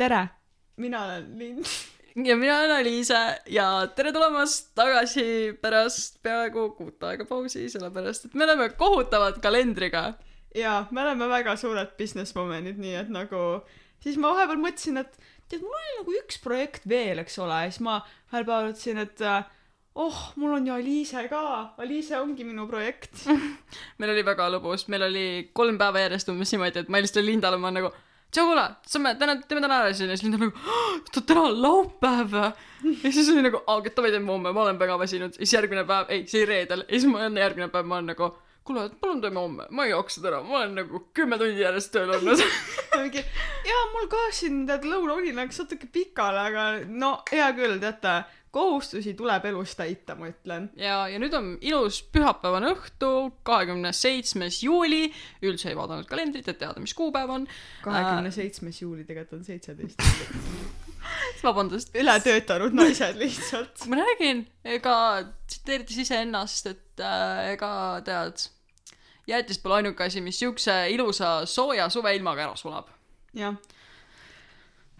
tere, mina olen Lind. ja mina olen Aliise ja tere tulemast tagasi pärast peaaegu kuut aega pausi, sellepärast et me oleme kohutavad kalendriga. ja me oleme väga suured businesswoman'id, nii et nagu siis ma vahepeal mõtlesin, et tead, mul oli nagu üks projekt veel, eks ole, ja siis ma ühel päeval ütlesin, et oh, mul on ju Aliise ka, Aliise ongi minu projekt. meil oli väga lõbus, meil oli kolm päeva järjest umbes niimoodi, et ma helistasin Lindale, ma nagu tšau kuule, saame täna, teeme täna ära siin ja siis Linda nagu oota täna on laupäev! Ja siis oli nagu aa davai teeme homme ma olen väga väsinud. Ja siis järgmine päev ei see oli reedel. Ja siis ma enne järgmine päev ma olen nagu kuule palun teeme homme ma ei jaksa täna ma olen nagu kümme tundi järjest tööl olnud. Mingi, jaa, mul ka siin tead lõunauni läks natuke pikale, aga no hea küll, teate, kohustusi tuleb elus täita, ma ütlen. ja, ja nüüd on ilus pühapäevane õhtu, kahekümne seitsmes juuli, üldse ei vaadanud kalendrit, et teada, mis kuupäev on. kahekümne seitsmes juuli tegelikult on seitseteist. vabandust. ületöötanud naised lihtsalt. ma räägin, ega tsiteerides iseennast, et äh, ega tead, jäätis pole ainuke asi, mis siukse ilusa sooja suveilmaga ära sulab. jah.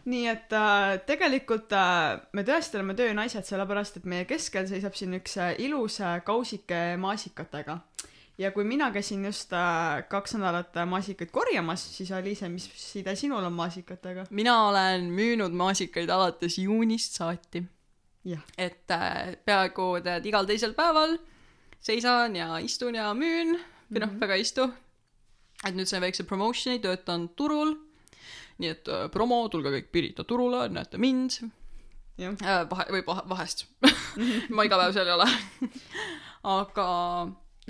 Nii et äh, tegelikult äh, me tõesti oleme töönaised, sellepärast et meie keskel seisab siin üks äh, ilus äh, kausike maasikatega. ja kui mina käisin just äh, kaks nädalat äh, maasikaid korjamas, siis Aliise, mis side sinul on maasikatega? mina olen müünud maasikaid alates juunist saati. et äh, peaaegu tead igal teisel päeval seisan ja istun ja müün või noh mm -hmm., väga ei istu. et nüüd sain väikse promotion'i, töötan turul. Nii et äh, promo, tulge kõik Pirita turule, näete mind äh,. vahe, või vahe, vahest ma iga päev seal ei ole. aga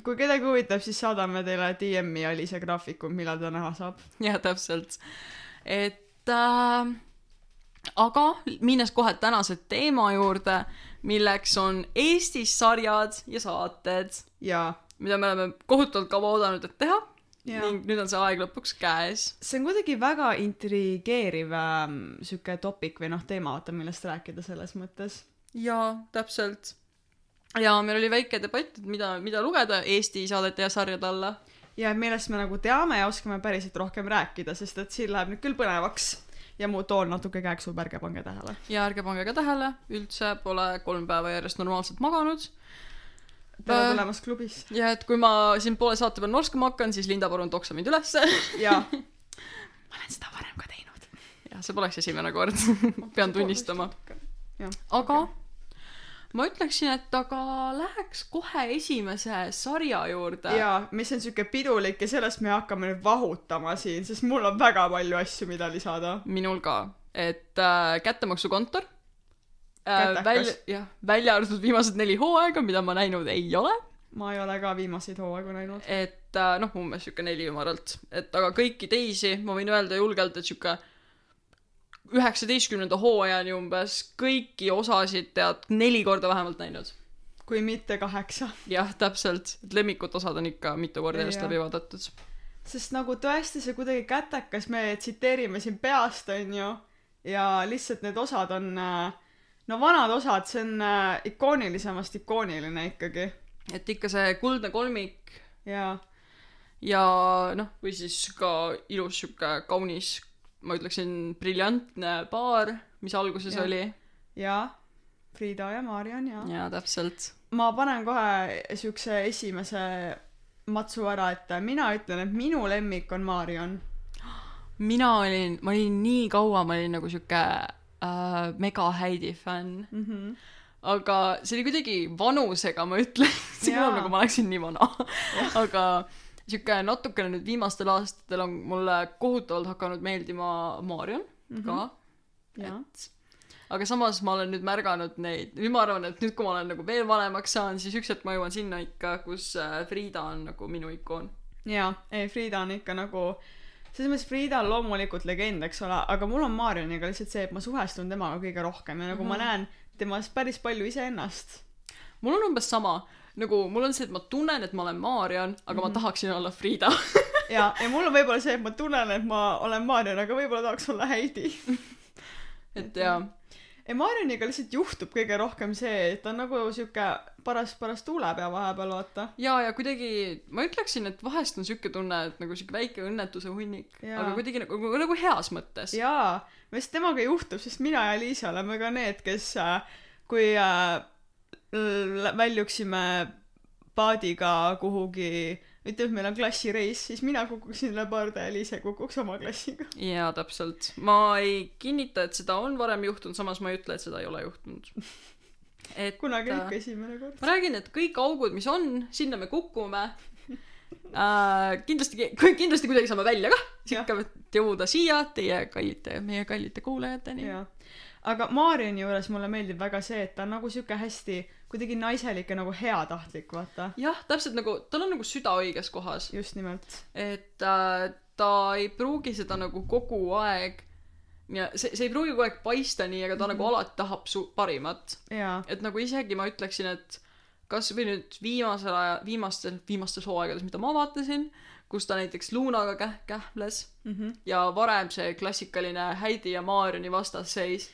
kui kedagi huvitab, siis saadame teile DM-i Aliise graafiku, millal ta näha saab. jah, täpselt. et äh, aga minnes kohe tänase teema juurde, milleks on Eestis sarjad ja saated ja, mida me oleme kohutavalt kaua oodanud, et teha ning nüüd on see aeg lõpuks käes. see on kuidagi väga intrigeeriv ähm, sihuke topik või noh, teema, vaata, millest rääkida selles mõttes. jaa, täpselt. ja meil oli väike debatt, et mida, mida lugeda Eesti saadete ja sarjade alla. ja millest me nagu teame ja oskame päriselt rohkem rääkida, sest et siin läheb nüüd küll põnevaks ja mu toon natuke käeksul, ärge pange tähele. ja ärge pange ka tähele, üldse pole kolm päeva järjest normaalselt maganud. Tere Äh. tulemast klubis. ja et kui ma siin poole saate peal norskama hakkan, siis Linda, palun toksa mind ülesse. ja ma olen seda varem ka teinud. jah, see poleks esimene kord, pean tunnistama. aga ma ütleksin, et aga läheks kohe esimese sarja juurde. ja mis on sihuke pidulik ja sellest me hakkame nüüd vahutama siin, sest mul on väga palju asju, mida lisada. minul ka, et äh, kättemaksukontor äh,. Välja, jah, välja arvatud viimased neli hooaega, mida ma näinud ei ole, ma ei ole ka viimaseid hooaegu näinud. et äh, noh, umbes sihuke neli ümaralt, et aga kõiki teisi ma võin öelda julgelt, et sihuke üheksateistkümnenda hooajani umbes kõiki osasid tead neli korda vähemalt näinud. kui mitte kaheksa. jah, täpselt, et lemmikud osad on ikka mitu korda järjest läbi vaadatud. sest nagu tõesti see kuidagi kätekas, me tsiteerime siin peast, onju, ja lihtsalt need osad on äh, no vanad osad, see on äh, ikoonilisemast ikooniline ikkagi. et ikka see kuldne kolmik ja ja noh, või siis ka ilus sihuke kaunis, ma ütleksin briljantne paar, mis alguses ja. oli. ja Frieda ja Mariann ja, ja.. jaa, täpselt. ma panen kohe siukse esimese matsu ära, et mina ütlen, et minu lemmik on Mariann. mina olin, ma olin nii kaua, ma olin nagu sihuke äh, mega Heidi fänn, mm. -hmm. aga see oli kuidagi vanusega, ma ütlen, see kõlab Jaa. nagu ma oleksin nii vana, aga sihuke natukene nüüd viimastel aastatel on mulle kohutavalt hakanud meeldima Marion Mhm. ka ja, et aga samas ma olen nüüd märganud neid, nüüd ma arvan, et nüüd, kui ma olen nagu veel vanemaks saanud, siis üks hetk ma jõuan sinna ikka, kus äh, Frieda on nagu minu ikoon. ja, ei Frieda on ikka nagu selles mõttes Frieda on loomulikult legend, eks ole, aga mul on Marioniga lihtsalt see, et ma suhestun temaga kõige rohkem ja nagu mm -hmm. ma näen temas päris palju iseennast. mul on umbes sama, nagu mul on see, et ma tunnen, et ma olen Marion, aga mm -hmm. ma tahaksin olla Frieda. ja, ja mul on võib-olla see, et ma tunnen, et ma olen Marion, aga võib-olla tahaks olla Heidi. et jaa, ei Marioniga lihtsalt juhtub kõige rohkem see et ta on nagu siuke paras paras tuulepea vahepeal vaata ja, ja kuidagi ma ütleksin, et vahest on siuke tunne, et nagu siuke väike õnnetuse hunnik, aga kuidagi nagu, nagu heas mõttes. jaa mis temaga juhtub sest mina ja Liisa oleme ka need kes äh, kui äh, väljuksime paadiga kuhugi ütleme, et meil on klassireis, siis mina kukuksin üle parda ja Liisa kukuks oma klassiga. jaa, täpselt. ma ei kinnita, et seda on varem juhtunud, samas ma ei ütle, et seda ei ole juhtunud. et kunagi äh, ikka esimene kord. ma räägin, et kõik augud, mis on, sinna me kukume äh,. kindlasti, kindlasti kuidagi saame välja kah, Jah. ikka jõuda siia teie kallite, meie kallite kuulajateni. Aga Marioni juures mulle meeldib väga see, et ta on nagu siuke hästi kuidagi naiselik ja nagu heatahtlik, vaata. jah, täpselt nagu, tal on nagu süda õiges kohas, just nimelt. et äh, ta ei pruugi seda nagu kogu aeg ja see, see ei pruugi kogu aeg paista nii, aga ta mm -hmm. nagu alati tahab su parimat. et nagu isegi ma ütleksin, et kas või nüüd viimasel ajal, viimastel, viimastes hooaegades, mida ma vaatasin, kus ta näiteks Lunaga käh-, kähples Mhm. ja varem see klassikaline Heidi ja Maarjani vastasseis.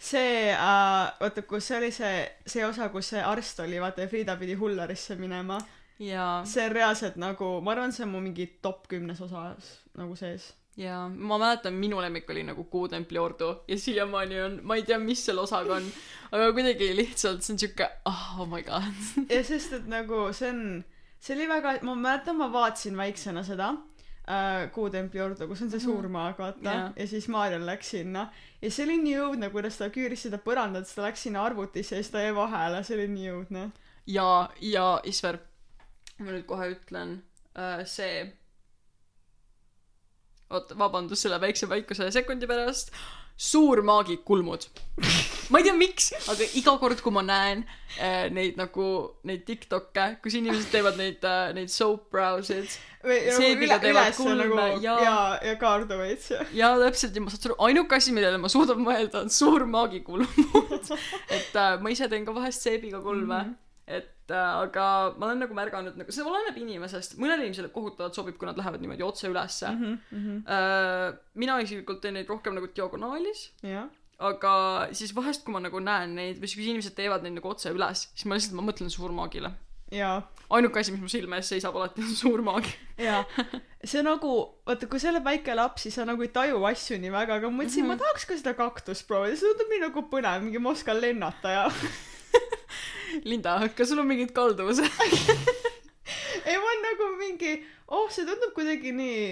See äh,, vaata, kus see oli see, see osa, kus see arst oli, vaata ja Frieda pidi Hullarisse minema. see on reaalselt nagu, ma arvan, see on mu mingi top kümnes osa nagu sees. ja ma mäletan, minu lemmik oli nagu Kuutempli ordu ja siiamaani on, ma ei tea, mis selle osaga on, aga kuidagi lihtsalt see on siuke, oh my god. ja sest, et nagu see on, see oli väga, ma mäletan, ma vaatasin väiksena seda Kuutempli ordu, kus on see suur maag, vaata. Jaa. ja siis Maarjan läks sinna. Ja see oli nii õudne, kuidas ta küüris seda põrandat, siis ta läks sinna arvutisse ja siis ta jäi vahele, see oli nii õudne. ja, ja Isver, ma nüüd kohe ütlen äh,, see, oota, vabandust selle väikse väikuse sekundi pärast, suur maagik-kulmud. ma ei tea, miks, aga iga kord, kui ma näen äh, neid nagu, neid Tiktok'e, kus inimesed teevad neid äh,, neid soap browse'id või See, nagu teevad nagu kulme, ja jaa., ja, ja kaardu veits ja ja täpselt ja ma saan aru, ainuke asi, millele ma suudan mõelda, on suur maagikulmud. et äh, ma ise teen ka vahest seebiga kulme mm. -hmm. et aga ma olen nagu märganud nagu see oleneb inimesest, mõnele inimesele kohutavalt sobib, kui nad lähevad niimoodi otse ülesse mm. mm. -hmm. -hmm. mina isiklikult teen neid rohkem nagu diagonaalis, jah, aga siis vahest, kui ma nagu näen neid või siis kui inimesed teevad neid nagu otse üles, siis ma lihtsalt, ma mõtlen suurmaagile. jaa, ainuke asi, mis mu silme ees seisab alati, on suurmaagi. jaa. see nagu, vaata, kui sa oled väike laps, siis sa nagu ei taju asju nii väga, aga ma mõtlesin mm, Mhm. -hmm. ma tahaks ka seda kaktust proovida, see tundub nii nagu põnev, mingi ma oskan lennata ja Linda, kas sul on mingid kalduvused? ei, ma olen nagu mingi, oh, see tundub kuidagi nii,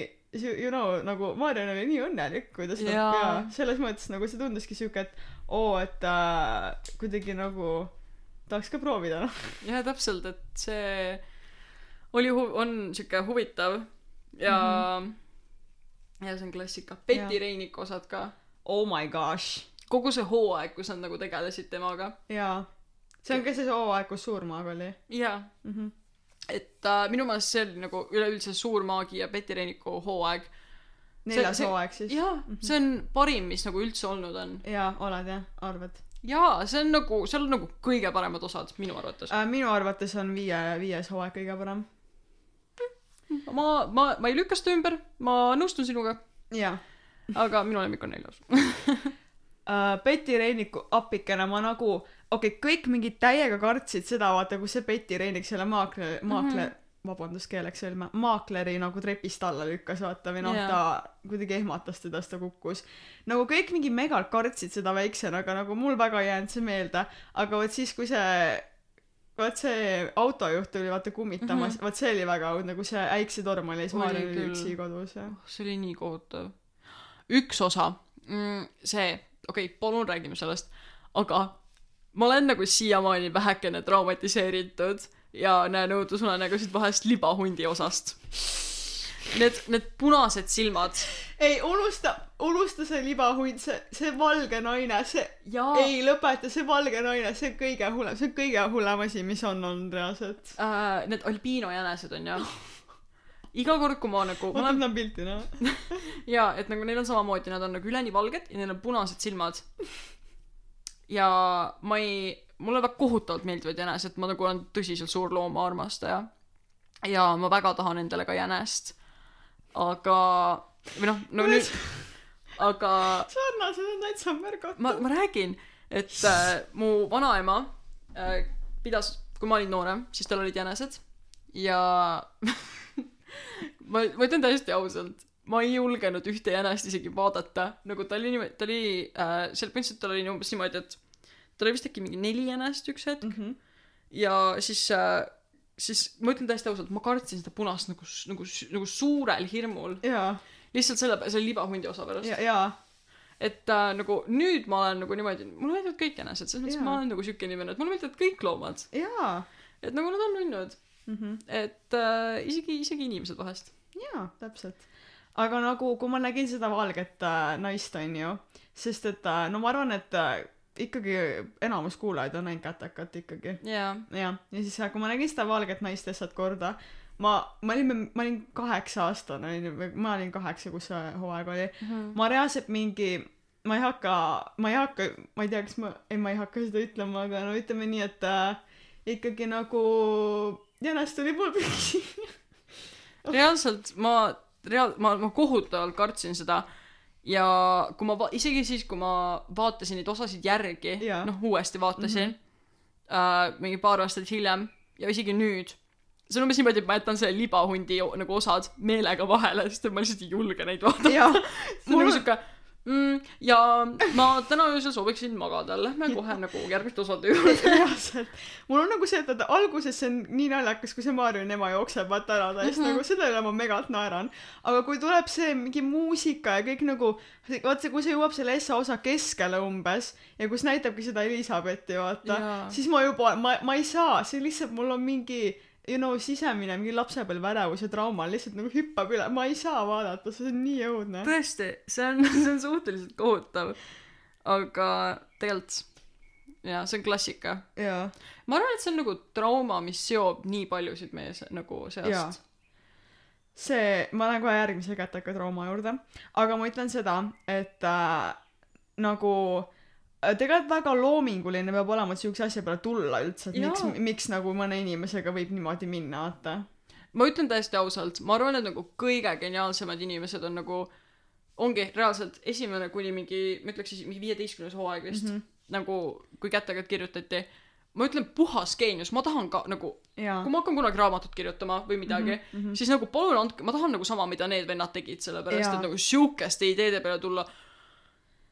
you know, nagu Mariann oli nii õnnelik, kui ta seda Jaa. selles mõttes nagu see tunduski siuke, et oo, et äh, kuidagi nagu tahaks ka proovida, noh. jah, täpselt, et see oli hu-, on siuke huvitav ja mm, -hmm. ja see on klassika. Betty. Reiniku osad ka. Oh my gosh. kogu see hooaeg, kus nad nagu tegelesid temaga. jaa. See on ka see hooaeg, kus Suurmaag oli jaa, mm. -hmm. et äh, minu meelest see oli nagu üleüldse Suur Maagi ja Betty Reiniku hooaeg. neljas hooaeg siis. jaa, see on parim, mis nagu üldse olnud on. jaa, oled jah, arvad jaa, see on nagu, seal on nagu kõige paremad osad minu arvates. äh,? minu arvates on viie, viies hooaeg kõige parem. ma, ma, ma ei lükka seda ümber, ma nõustun sinuga, jaa aga minu lemmik on neljas. uh,. Betty Reiniku appikene ma nagu, okei okay,, kõik mingid täiega kartsid seda, vaata, kus see Betty Reinik selle maakler, maakler mm, -hmm. vabandust, keeleks veel, maakleri nagu trepist alla lükkas, vaata, või noh yeah., ta kuidagi ehmatas teda, siis ta kukkus. nagu kõik mingi megalt kartsid seda väiksena, aga nagu mul väga ei jäänud see meelde, aga vot siis, kui see vot see autojuht tuli vaata kummitamas mm, -hmm. vot see oli väga õudne, kui see äiksetorm oli, siis Oli Maarja oli küll. üksi kodus ja see oli nii kohutav. üks osa mm,, see, okei okay,, palun räägime sellest, aga ma olen nagu siiamaani vähekene traumatiseeritud ja näen õudusunenägusid vahest libahundi osast. Need, need punased silmad. ei unusta, unusta see libahunt, see, see valge naine, see jaa. ei lõpeta, see valge naine, see on kõige hullem, see on kõige hullem asi, mis on olnud reaalselt. Äh, need albiinojänesed on ju. iga kord, kui ma nagu, ma vaata, olen pilti näha. jaa, et nagu neil on samamoodi, nad on nagu üleni valged ja neil on punased silmad. Ja ma ei, mulle väga kohutavalt meeldivad jänesed, ma nagu olen tõsiselt suur loomaarmastaja. ja ma väga tahan endale ka jänest. aga, või noh, no nüüd, aga sarnased on täitsa märgata. ma, ma räägin, et äh, mu vanaema äh, pidas, kui ma olin noorem, siis tal olid jänesed ja ma, ma ütlen täiesti ausalt, ma ei julgenud ühte jänest isegi vaadata, nagu ta oli niimoodi, ta oli äh,, seal põhimõtteliselt tal oli umbes niimoodi, et tal oli vist äkki mingi neli jänest üks hetk Mhm. ja siis äh, siis ma ütlen täiesti ausalt, ma kartsin seda punast nagu, nagu, nagu suurel hirmul. lihtsalt selle, selle libahundi osa pärast. et äh, nagu nüüd ma olen nagu niimoodi, mulle meeldivad kõik jänesed, selles mõttes ma olen nagu siuke inimene, et mulle meeldivad kõik loomad. et nagu nad on nunnud. mhm. et äh, isegi, isegi inimesed vahest. jaa, täpselt. Aga nagu, kui ma nägin seda valget äh, naist, onju, sest et äh, no ma arvan, et äh, ikkagi enamus kuulajaid on näinud Kätekat ikkagi. jaa. jah, ja siis äh, kui ma nägin seda valget naist lihtsalt korda, ma, ma olin, ma olin kaheksa aastane onju, või ma olin kaheksa, kus see hooaeg oli. ma reaalselt mingi, ma ei hakka, ma ei hakka, ma ei tea, kas ma, ei, ma ei hakka seda ütlema, aga no ütleme nii, et äh, ikkagi nagu jänes tuli mul püksi. reaalselt ma, reaal-, ma, ma kohutavalt kartsin seda ja kui ma va-, isegi siis, kui ma vaatasin neid osasid järgi noh, uuesti vaatasin mm, -hmm. äh, mingi paar aastat hiljem ja isegi nüüd, see on umbes niimoodi, et ma jätan selle libahundi nagu osad meelega vahele, sest ma lihtsalt ei julge neid vaadata. see on nagu siuke mm, ja ma täna öösel sooviksin magada, lähme kohe nagu järgmiste osade juurde. mul on nagu see, et vaata alguses see on nii naljakas, kui see Marioni ema jookseb vaata ära ta eest Mhm. nagu selle üle ma megalt naeran. aga kui tuleb see mingi muusika ja kõik nagu, vaat see, kui see jõuab selle Essa osa keskele umbes ja kus näitabki seda Elizabethi vaata, siis ma juba, ma, ma ei saa, see lihtsalt mul on mingi you know sisemine mingi lapsepõlve ärevus ja trauma lihtsalt nagu hüppab üle, ma ei saa vaadata, see on nii õudne. tõesti, see on, see on suhteliselt kohutav. aga tegelikult jaa, see on klassika. ma arvan, et see on nagu trauma, mis seob nii paljusid meie se- nagu seast. see, ma lähen kohe järgmise käteka trauma juurde, aga ma ütlen seda, et äh, nagu äh, tegelikult väga loominguline peab olema, et siukse asja peale tulla üldse, et miks Jaa., miks nagu mõne inimesega võib niimoodi minna, vaata. ma ütlen täiesti ausalt, ma arvan, et nagu kõige geniaalsemad inimesed on nagu, ongi reaalselt esimene kuni mingi, ma ütleks siis mingi viieteistkümnes hooaeg vist mm. -hmm. nagu kui kätega kirjutati. ma ütlen puhas geenius, ma tahan ka nagu, kui. ma hakkan kunagi raamatut kirjutama või midagi mm. -hmm. siis nagu palun andke, ma tahan nagu sama, mida need vennad tegid, sellepärast Jaa. et nagu siukeste ideede peale tulla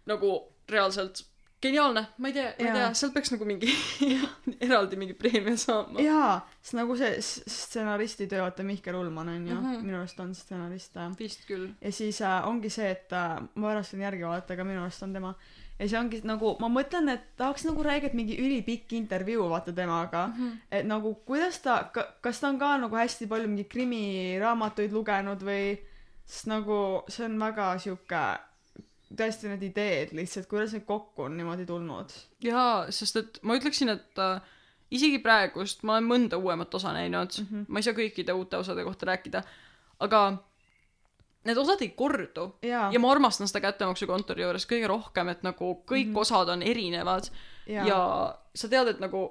nagu reaalselt geniaalne, ma ei tea, ma ei tea, sealt peaks nagu mingi eraldi mingi preemia saama. jaa, sest nagu see stsenaristi töö, vaata Mihkel Ullmann on ju mm. -hmm. minu arust on stsenarist vist küll. ja siis äh, ongi see, et äh, ma pärast võin järgi vaadata, aga minu arust on tema ja see ongi nagu ma mõtlen, et tahaks nagu räiget mingi ülipikk intervjuu vaata temaga mm, -hmm. et nagu kuidas ta, kas ta on ka nagu hästi palju mingi krimiraamatuid lugenud või sest nagu see on väga sihuke tõesti need ideed lihtsalt, kuidas need kokku on niimoodi tulnud. jaa, sest et ma ütleksin, et äh, isegi praegust ma olen mõnda uuemat osa näinud mm. -hmm. ma ei saa kõikide uute osade kohta rääkida, aga need osad ei kordu jaa ja ma armastan seda kättemaksukontori juures kõige rohkem, et nagu kõik mm. -hmm. osad on erinevad ja. ja sa tead, et nagu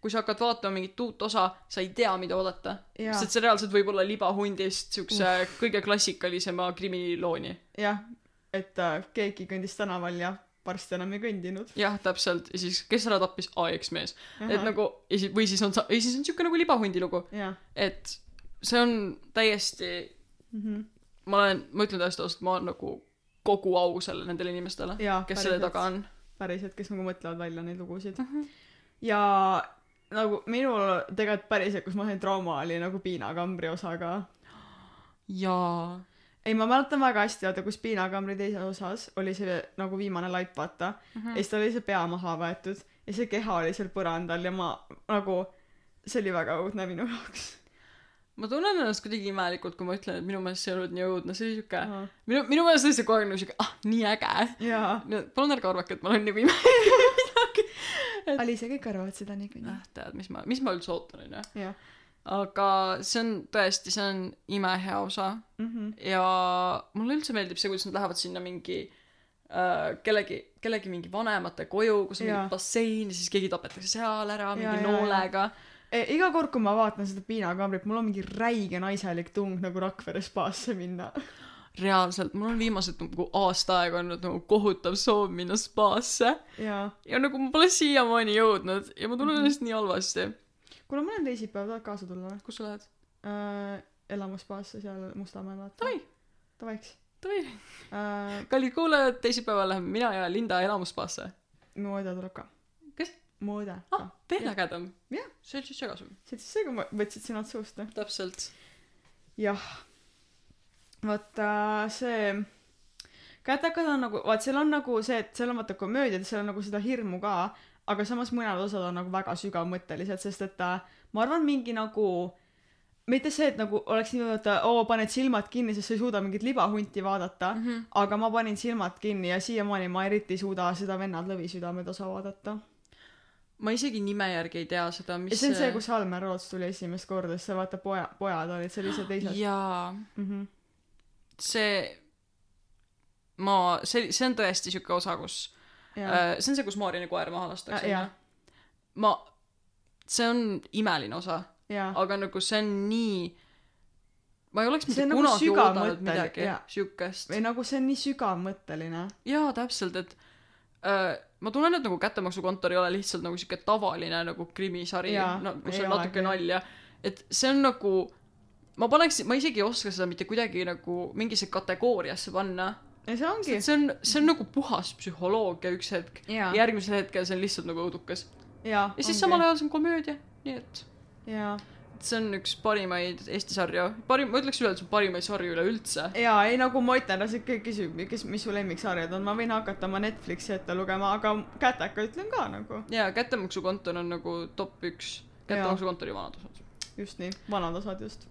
kui sa hakkad vaatama mingit uut osa, sa ei tea, mida oodata. Sest see reaalselt võib olla libahundist siukse kõige klassikalisema krimilooni. jah, et äh, keegi kõndis tänaval ja varsti enam ei kõndinud. jah, täpselt, ja siis kes ära tappis, aa, eksmees. et nagu, või siis on või siis on siuke nagu libahundi lugu, et see on täiesti, mm -hmm. ma olen, ma ütlen täiesti ausalt, ma olen nagu kogu au selle nendele inimestele, kes selle taga on. päriselt, kes nagu mõtlevad välja neid lugusid mm. -hmm. ja nagu minul tegelikult päriselt, kus ma sain trauma, oli nagu piinakambri osaga. jaa. ei, ma mäletan väga hästi, vaata, kus piinakambri teises osas oli see nagu viimane laip, vaata mm. -hmm. ja siis tal oli see pea maha võetud ja see keha oli seal põrandal ja ma nagu, see oli väga õudne minu jaoks. ma tunnen ennast kuidagi imelikult, kui ma ütlen, et minu meelest see ei olnud nii õudne, see oli siuke, jaa, minu, minu meelest oli see kogu aeg nagu siuke, ah, nii äge. palun ärge arvake, et ma olen nagu imelik midagi. Alice, kõik arvavad seda niikuinii. ah, tead, mis ma, mis ma üldse ootan, onju. jah. Aga see on tõesti, see on imehea osa Mhm. ja mulle üldse meeldib see, kuidas nad lähevad sinna mingi äh, kellegi, kellegi mingi vanemate koju, kus on Jaa. mingi bassein ja siis keegi tapetakse seal ära mingi Jaa, jaa, noolega. E, iga kord, kui ma vaatan seda piinakambrit, mul on mingi räige naiselik tung nagu Rakvere spaasse minna. reaalselt, mul on viimased nagu aasta aega olnud nagu kohutav soov minna spaasse ja nagu ma pole siiamaani jõudnud ja ma tunnen ennast nii halvasti. kuule, ma olen teisipäev, tahad kaasa tulla või kus sa lähed? äh,? elamuspaasse seal Mustamäel, vaata. Davai, Davaiks davai. äh,. kallid kuulajad, teisipäeval läheme mina ja Linda elamuspaasse. mu õde tuleb ka. kes? mu õde ah veel Jah. ägedam. Jah. see oli siis segasem. see oli siis see, kui ma võtsid sõnad suust, noh. täpselt. jah. vaata see, kätekad on nagu, vaat seal on nagu see, et seal on vaata komöödiad, seal on nagu seda hirmu ka, aga samas mõned osad on nagu väga sügavmõttelised, sest et äh, ma arvan, mingi nagu mitte see, et nagu oleks nii, et oo, paned silmad kinni, sest sa ei suuda mingit libahunti vaadata mm, -hmm. aga ma panin silmad kinni ja siiamaani ma eriti ei suuda seda Vennad Lõvisüdamed osa vaadata. ma isegi nime järgi ei tea seda, ja mis see on see, kus Almer Roots tuli esimest korda, siis sa vaata poja, pojad olid seal ise teised. jaa, Mm -hmm. see, ma, see, see on tõesti siuke osa, kus ja, see on see, kus Maarini koer maha lastakse Ja- jaa.. ma, see on imeline osa, aga nagu see on nii ma ei oleks mitte nagu kunagi oodanud midagi siukest. Või nagu see on nii sügavmõtteline. jaa täpselt et äh, ma tunnen et nagu kättemaksukontor ei ole lihtsalt nagu siuke tavaline nagu krimisari no kus on natuke nalja. Et see on nagu ma paneks ma isegi ei oska seda mitte kuidagi nagu mingisse kategooriasse panna ja see ongi. See on see on nagu puhas psühholoogia üks hetk. Jaa, järgmisel hetkel see on lihtsalt nagu õudukas. Ja siis samal ajal see on komöödia nii et jaa, see on üks parimaid Eesti sarju parim ma ütleks üle et see on parimaid sarju üleüldse jaa, ei nagu ma ütlen, see kõik küsib, kes, mis su lemmiksarjad on, ma võin hakata oma Netflixi ette lugema, aga käteka ütlen ka nagu. jaa kättemaksukontor on nagu top üks. Kättemaksukontori vanad osad. Just nii, vanad osad just.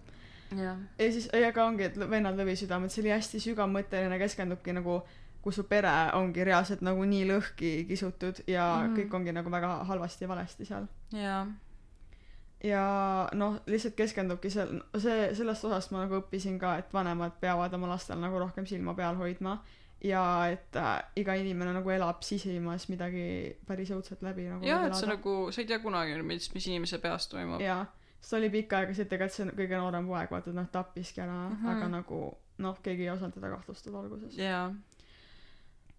Ja siis, ei aga ongi, et Vennad Lõvisüdamed, see oli hästi sügavmõtteline, keskendubki nagu kus su pere ongi reaalselt nagu nii lõhki kisutud ja mm. -hmm. kõik ongi nagu väga halvasti ja valesti seal. jaa ja noh, lihtsalt keskendubki seal, see, sellest osast ma nagu õppisin ka, et vanemad peavad oma lastel nagu rohkem silma peal hoidma ja et äh, iga inimene nagu elab sisimas midagi päris õudset läbi nagu. jaa et see nagu sa ei tea kunagi mis mis inimese peas toimub jaa, sest oli pikka aega et tegelikult see kõige noorem poeg, vaata, et noh, tappiski ära mm. -hmm. aga nagu noh, keegi ei osanud teda kahtlustada alguses. jaa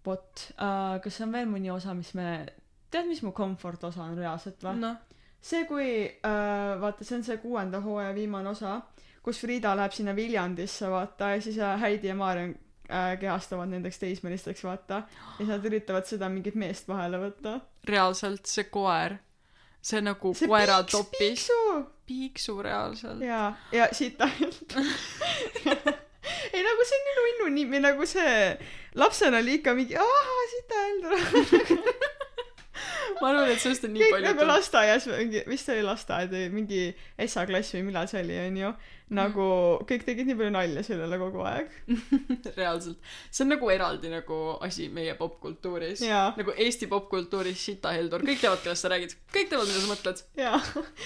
vot uh,, kas on veel mõni osa, mis me, tead, mis mu comfort osa on reaalselt või? noh see, kui äh, vaata, see on see kuuenda hooaja viimane osa, kus Frida läheb sinna Viljandisse, vaata, ja siis äh, Heidi ja Maarja äh, kehastavad nendeks teismelisteks, vaata. ja siis nad üritavad seda mingit meest vahele võtta. reaalselt see koer see nagu see koera piiks, topis piiksu. reaalselt jaa, ja siit ainult. ei nagu see on nii nunnu nimi, nagu see lapsena oli ikka mingi aa, siit ainult. ma arvan et sellest on nii kõik palju nagu lasteaias mingi, vist oli lasteaed või mingi Essa klass või millal see oli, onju. nagu kõik tegid nii palju nalja selle üle kogu aeg. reaalselt see on nagu eraldi nagu asi meie popkultuuris nagu Eesti popkultuuris Sita Heldur kõik teavad kellest sa räägid kõik teavad mida sa mõtled jaa,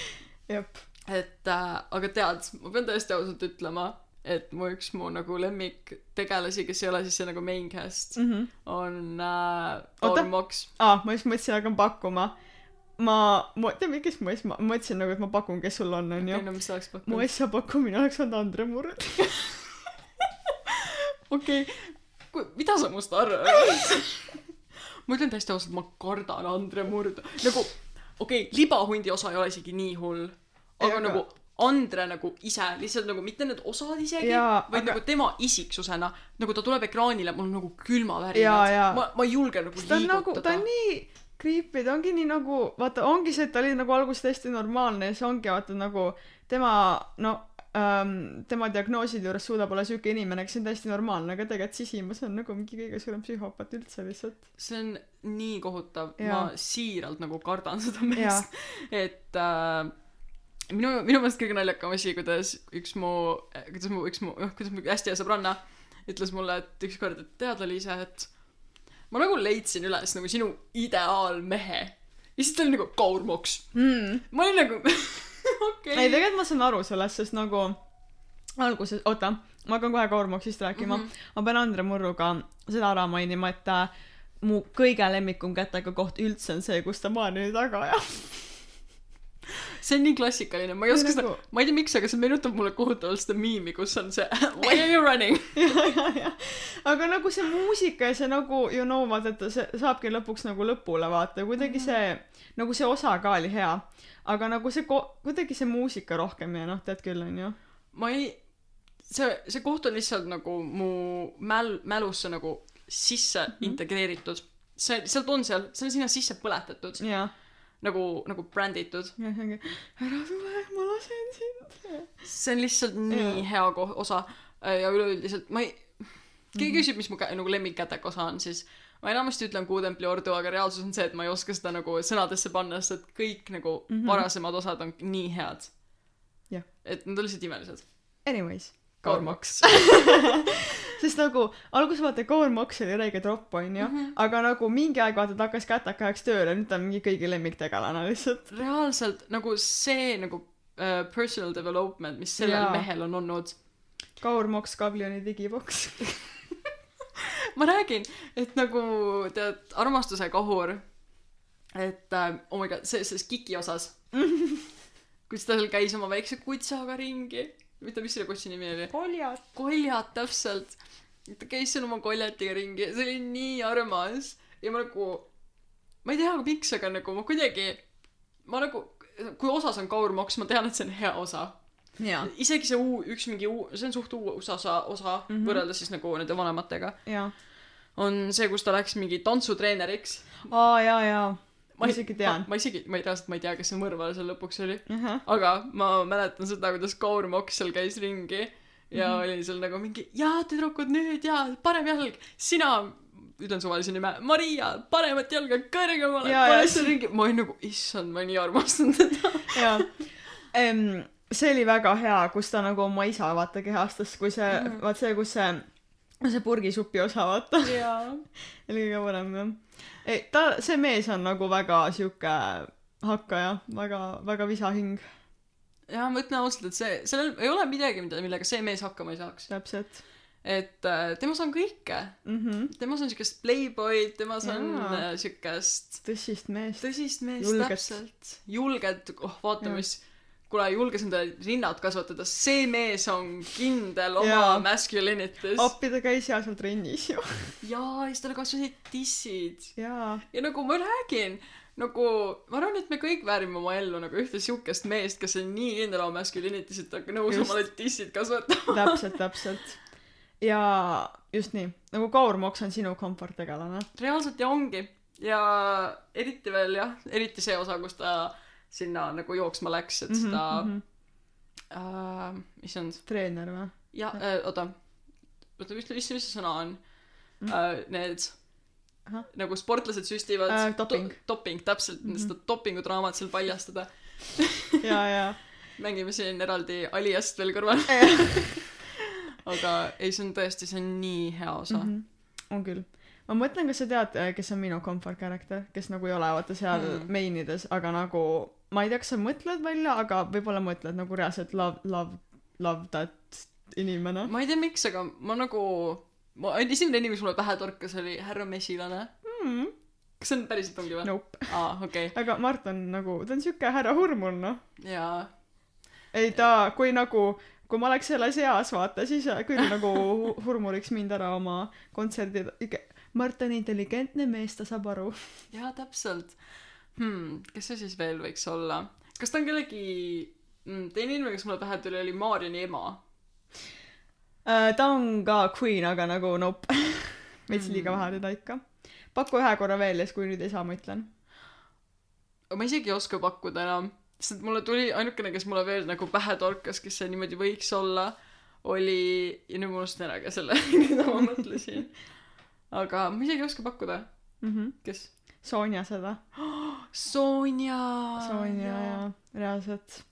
jep. et äh, aga tead ma pean tõesti ausalt ütlema et mu üks mu nagu lemmiktegelasi kes ei ole siis see nagu main cast mm. -hmm. on äh, Oota. Taur Moks aa, ma just mõtlesin, hakkan pakkuma. ma, ma, tead, miks ma siis, ma mõtlesin nagu, et ma pakun, kes sul on, onju. no mis sa oleks mu pakkunud asja pakkumine oleks olnud Andre Murd. okei. Mida sa must arvad? Ma ütlen täiesti ausalt ma kardan Andre Murda. Nagu okei okay, libahundi osa ei ole isegi nii hull. Aga, aga- nagu Andre nagu ise lihtsalt nagu mitte need osad isegi vaid aga- nagu tema isiksusena. Nagu ta tuleb ekraanile mul on nagu külmavärinad ma ma ei julge nagu ta on nagu, ta liigutada. on nii ta ongi nii nagu, vaata, ongi see, et ta oli nagu alguses täiesti normaalne ja siis ongi vaata nagu tema, no ähm, tema diagnooside juures suudab olla siuke inimene, kes on täiesti normaalne, aga tegelikult sisimas on nagu mingi kõige suurem psühhopaat üldse lihtsalt. see on nii kohutav. Ma siiralt nagu kardan seda meest. Et äh, minu minu meelest kõige naljakam asi kuidas üks mu kuidas mu üks mu kuidas mu hästi hea sõbranna ütles mulle et ükskord et tead Liise et ma nagu leidsin üles nagu sinu ideaalmehe ja siis ta oli nagu Kaur Moks mm.. ma olin nagu okei ei, tegelikult ma saan aru sellest, sest nagu alguses, oota, ma hakkan kohe Kaurmoksist rääkima mm. -hmm. ma pean Andre Murruga seda ära mainima, et äh, mu kõige lemmikum kätega koht üldse on see, kus ta maani taga ajab. see on nii klassikaline, ma ei oska seda nagu-, ma ei tea, miks, aga see meenutab mulle kohutavalt seda miimi, kus on see Why are you running? aga nagu see muusika ja see nagu you know vaata, et see saabki lõpuks nagu lõpule vaata, kuidagi see, nagu see osa ka oli hea. aga nagu see ko-, kuidagi see muusika rohkem ja noh, tead küll, onju. ma ei, see, see koht on lihtsalt nagu mu mäl-, mälusse nagu sisse mm -hmm. integreeritud. see, sealt on seal, see on sinna sisse põletatud, jah, nagu, nagu bränditud. ära tule, ma lasen sind. see on lihtsalt nii hea ko-, osa ja üleüldiselt ma ei, keegi küsib, mis mu kä- nagu lemmikkätek osa on, siis ma enamasti ütlen Kuutempli ordu, aga reaalsus on see, et ma ei oska seda nagu sõnadesse panna, sest et kõik nagu mm -hmm. varasemad osad on nii head. Et nad on lihtsalt imelised. Anyways, Kaurmaks. sest nagu alguses vaata Kaurmaks oli räige tropp onju mm, -hmm. aga nagu mingi aeg vaata ta hakkas kätakajaks tööle, nüüd ta on mingi kõigi lemmiktegelane lihtsalt. reaalselt nagu see nagu uh, personal development, mis sellel Jaa. mehel on olnud. Kaurmaks, Kablioni digiboks. ma räägin, et nagu tead, armastuse kahur, et uh, oh my god, see, selles Kiki osas, kus ta seal käis oma väikse kutsaga ringi, mitte, mis selle kutsi nimi oli? koljad. koljat, täpselt. ta käis seal oma koljatiga ringi, see oli nii armas ja ma nagu, ma ei tea, miks, aga nagu ma kuidagi, ma nagu, kui osas on Kaur Moks, ma tean, et see on hea osa isegi see uu-, üks mingi uu-, see on suht uus osa, osa mm. -hmm. võrreldes siis nagu nende vanematega, on see, kus ta läks mingi tantsutreeneriks. aa jaa, jaa. Ma isegi tean. ma isegi, ma ei reaalselt, ma ei tea, kes see mõrvar seal lõpuks oli. ahah, aga ma mäletan seda, kuidas Kaur Moks seal käis ringi ja mm -hmm. oli seal nagu mingi jaa, tüdrukud nüüd ja parem jalg, sina, ütlen suvalise nime, Maria, paremat jalga kõrgemale, Jaa, paned jaa. seal ringi, ma olin nagu, issand, ma nii armastan teda. jaa. see oli väga hea, kus ta nagu oma isa vaata kehastas, kui see mm, -hmm. vaat see, kus see, see purgisupi osa vaata, jaa. oli kõige parem jah. ei, ta, see mees on nagu väga sihuke hakkaja, väga, väga visahing, jaa, ma ütlen ausalt, et see, sellel ei ole midagi, mida, millega see mees hakkama ei saaks. täpselt et äh, temas on kõike. mm. -hmm. temas on siukest playboy'd, temas on Jaa. äh, siukest tõsist meest. tõsist meest, täpselt. julget, oh vaata mis, kuule julges endale rinnad kasvatada, see mees on kindel oma Jaa. masculinity's. appi ta käis seal seal trennis ju. jaa, ja siis talle kasvasid tissid. jaa. ja nagu ma räägin, nagu ma arvan, et me kõik väärime oma ellu nagu ühte siukest meest, kes on nii kindel oma masculinity's, et ta on nõus omale tissid kasvatama. täpselt, täpselt. ja just nii, nagu Kaur Moks on sinu komfort tegelane. reaalselt ja ongi. ja eriti veel jah, eriti see osa, kus ta sinna nagu jooksma läks, et Mhm, seda mhm. äh,, issand, treener või? ja äh, oota, oota, mis, mis, mis see sõna on Mhm. äh,? Need Ahah. nagu sportlased süstivad Äh, doping. to,. doping, täpselt mm. -hmm. seda dopingudraamat seal paljastada. ja, ja. mängime siin eraldi Aliast veel kõrval. aga ei, see on tõesti, see on nii hea osa mm. Mhm. on küll. ma mõtlen, kas sa tead, kes on minu comfort character, kes nagu ei ole vaata seal Hmm. mm. main ides, aga nagu ma ei tea, kas sa mõtled välja, aga võib-olla mõtled nagu reaalselt love, love, love that inimene. ma ei tea, miks, aga ma nagu, ma, esimene nimi, mis mulle pähe torkas, oli härra Mesilane. Mm. kas see on päriselt ongi või? Nope. aa, okei okay., aga Mart on nagu, ta on siuke härra Hurmul noh. jaa. ei ta, kui nagu, kui ma oleks selles eas vaata, siis küll nagu hu- hurmuriks mind ära oma kontserdil. Mart on intelligentne mees, ta saab aru. jaa, täpselt hmm,. kes see siis veel võiks olla? kas ta on kellegi mm,, teine inimene, kes mulle pähe tuli, oli Maarjani ema. Äh, ta on ka queen, aga nagu nope. veits liiga Mm. vähe teda ikka. paku ühe korra veel ja siis, kui nüüd ei saa, ma ütlen. ma isegi ei oska pakkuda enam, sest mulle tuli ainukene, kes mulle veel nagu pähe torkas, kes see niimoodi võiks olla, oli, ja nüüd ma unustasin ära ka selle, keda ma mõtlesin. aga ma isegi ei oska pakkuda, kes? Sonja seda. Sonja. Sonja ja reaalselt.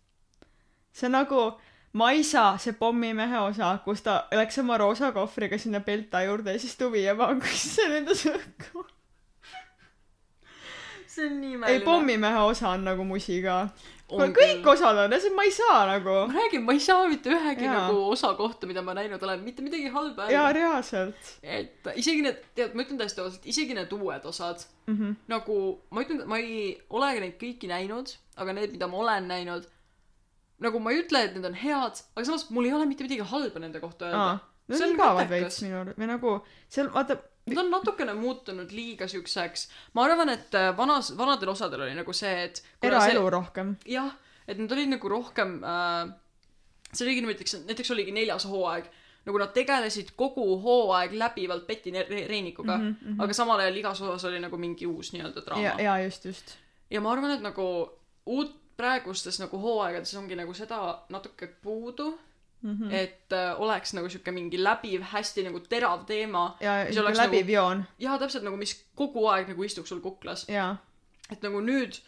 see nagu Maisa, see pommimehe osa, kus ta läks oma roosa kohvriga sinna Belta juurde ja siis tuvi ja vangus see lendas õhku. see on nii ei, imeline. pommimehe osa on nagu musi ka. Kuule kõik osad on ja ma ei saa nagu. Ma räägin, ma ei saa mitte ühegi Jaa. nagu osa kohta, mida ma näinud olen, mitte midagi halba jaa reaalselt. Et isegi need, tead, ma ütlen täiesti ausalt, isegi need uued osad, mm -hmm. nagu ma ütlen, ma ei ole neid kõiki näinud, aga need, mida ma olen näinud, nagu ma ei ütle, et need on head, aga samas mul ei ole mitte midagi halba nende kohta öelda. Need on on igavad veits minu arust või nagu seal vaata Nad on natukene muutunud liiga siukseks, ma arvan, et äh, vanas, vanadel osadel oli nagu see, et kuna see- eraelu rohkem. Jah, et nad olid nagu rohkem äh,, see oligi näiteks, näiteks oligi neljas hooaeg, nagu nad tegelesid kogu hooaeg läbivalt Betty Reinikuga mm, -hmm, mhm. aga samal ajal igas osas oli nagu mingi uus nii-öelda draama. Ja, ja just just. Ja ma arvan, et nagu uut praegustes nagu hooaegades ongi nagu seda natuke puudu mm. mm. -hmm. et äh, oleks nagu sihuke mingi läbiv, hästi nagu terav teema ja siuke oleks läbiv nagu- joon ja täpselt nagu, mis kogu aeg nagu istuks sul kuklas. jaa et nagu nüüd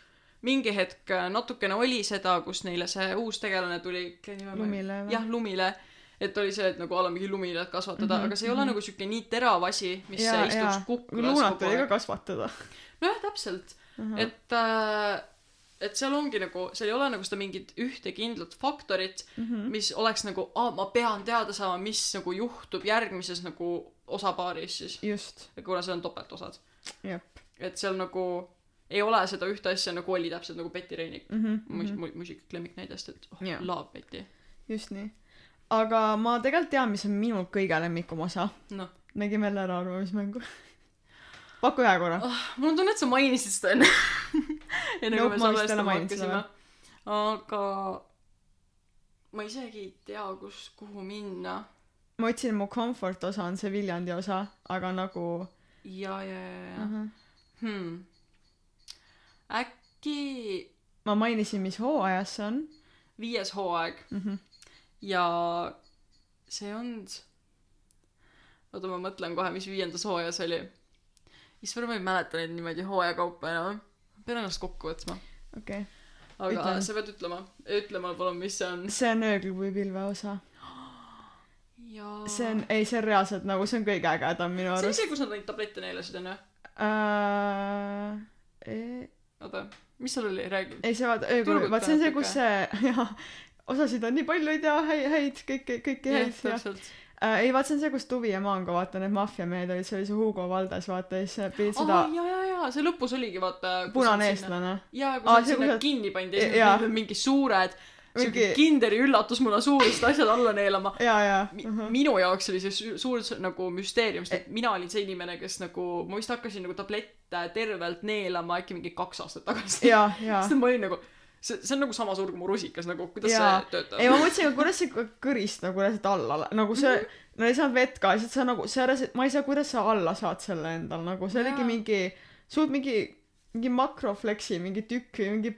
mingi hetk äh, natukene oli seda, kus neile see uus tegelane tuli. lumile või jah, lumile. et oli see, et nagu ala mingi lumile kasvatada mm, -hmm, aga see ei ole mhm. nagu siuke nii terav asi, mis ja ja, istuks ja kuklas luunat oli ka kasvatada nojah, täpselt. Mhm. et äh, et seal ongi nagu, seal ei ole nagu seda mingit ühte kindlat faktorit, Mhm. mis oleks nagu, aa, ma pean teada saama, mis nagu juhtub järgmises nagu osapaaris siis, just kuna see on topeltosad. et seal nagu ei ole seda ühte asja nagu oli täpselt nagu Betty Reinik mm. -hmm. mu mu mu isiklik lemmiknäidest, et oh, love Betty. just nii aga ma tegelikult tean mis on minu kõige lemmikum osa noh, nägime jälle ära arvamismängu paku ühe korra oh, mul on tunne, et sa mainisid seda enne enne Nope, kui me salvestama hakkasime. aga ma isegi ei tea, kus, kuhu minna. ma otsin mu comfort osa on see Viljandi osa aga nagu ja, ja, ja, ja uh. -huh. hmm.. äkki ma mainisin mis hooajas see on viies hooaeg mm -hmm. ja see on, oota ma mõtlen kohe, mis viiendas hooajas oli. issand, ma ei mäleta neid niimoodi hooaja kaupa enam. pean ennast kokku võtma. okei okay. aga Ütle. sa pead ütlema, ütle mulle palun, mis see on. see on ööklubi pilve osa jaa. see on ei see on reaalselt nagu see on kõige ägedam minu see oli arust see, kus nad neid tablette neelasid onju. uh, ei, oota, mis seal oli, räägi. ei see vaata ööklubi vaat see on see kus see jaa osasid on nii palju ei tea häid häid kõiki kõiki jah, häid ja uh, ei vaat see on see kus Tuvi ja Maango vaata need maffiamehed olid see oli see Hugo Valdes vaata ja siis pidid seda, ja, ja, ja see lõpus oligi vaata. punane. eestlane jaa, kui Aa, nad sinna kus kinni pandi ja siis mingi suured, mingi kinderi üllatusmuna suurest asjad alla neelama. jaa Mi- uh -huh. minu jaoks oli see su- suur nagu müsteerium, sest et mina olin see inimene, kes nagu, ma vist hakkasin nagu tablette tervelt neelama äkki mingi kaks aastat tagasi. sest ma olin nagu, see, see on nagu sama suur kui mu rusikas nagu, kuidas Jaa. see töötab ei ma mõtlesin kuidas see kõrist nagu lased alla nagu see Mhm. no ei saanud vett ka lihtsalt sa nagu sa ära ma ei saa kuidas sa alla saad selle endal nagu see oligi mingi suht mingi mingi makrofleksi mingi tükk või mingi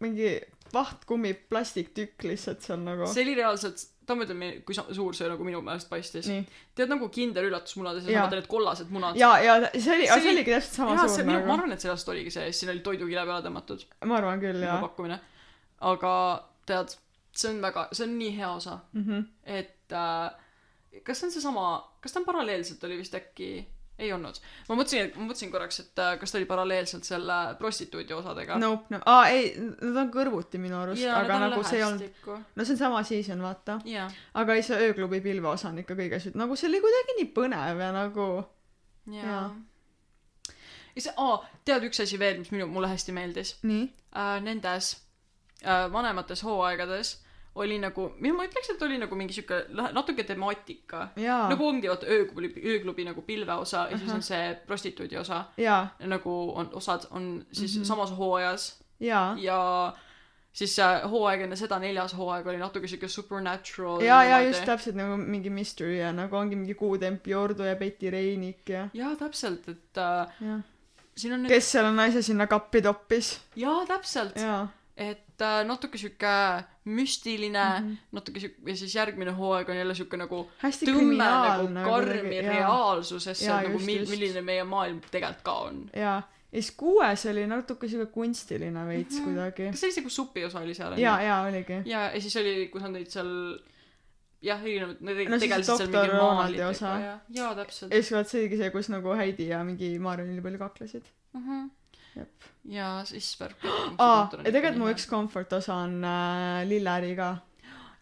mingi vahtkummi plastiktükk lihtsalt seal nagu see oli reaalselt, ta ma ütlen, kui suur see nagu minu meelest paistis. tead nagu kinder üllatusmunades ja Jaa. vaata need kollased munad. ja ja see oli See oligi täpselt sama jaa, suur see, minu, ma nagu arvan, et sellest oligi see, siin oli toidukile peale tõmmatud ma arvan küll nagu jaa pakkumine. aga tead, see on väga, see on nii hea osa, mhm et äh, kas see on seesama, kas ta on paralleelselt oli vist äkki, ei olnud. ma mõtlesin, ma mõtlesin korraks, et äh, kas ta oli paralleelselt selle prostituudi osadega. nope no aa ei nad on kõrvuti minu arust aga nagu see olnud. no see on sama season vaata jaa, aga ei see ööklubi pilve osa on ikka kõige süd- nagu see oli kuidagi nii põnev ja nagu jaa Jaa.. ja see, aa, tead üks asi veel, mis minu, mulle hästi meeldis nii äh, nendes äh, vanemates hooaegades oli nagu, ma ütleks, et oli nagu mingi sihuke natuke temaatika. nagu ongi vaata ööklubi, ööklubi nagu pilve osa ja siis Ahah. on see prostituudi osa. Nagu on osad on siis mm. -hmm. samas hooajas. Jaa. Ja siis see hooaeg enne seda neljas hooaeg oli natuke siuke supernatural ja ja just täpselt nagu mingi mystery ja nagu ongi mingi kuutempi ordu ja Betty Reinik ja jaa täpselt et äh, siin on nüüd kes selle naise sinna kappi toppis? Jaa täpselt et äh, natuke sihuke müstiline mm. -hmm. natuke sihuke ja siis järgmine hooaeg on jälle sihuke nagu hästi tõmme nagu karmi jaa reaalsusesse Jaa, nagu mil- milline meie maailm tegelikult ka on jaa ja siis kuues oli natuke siuke kunstiline veits Mhm. kuidagi kas see oli see kus supi osa oli seal jaa jaa oligi ja ja siis oli kus nad olid seal jah erinevad nad No tegelesid seal mingi maalidega osa. ja jaa täpselt ja siis vaat see oligi see kus nagu Heidi ja mingi Maarja nii palju kaklesid mm -hmm. Ja siis värk. aa ja tegelikult mu üks comfort osa on äh, lilleäri ka.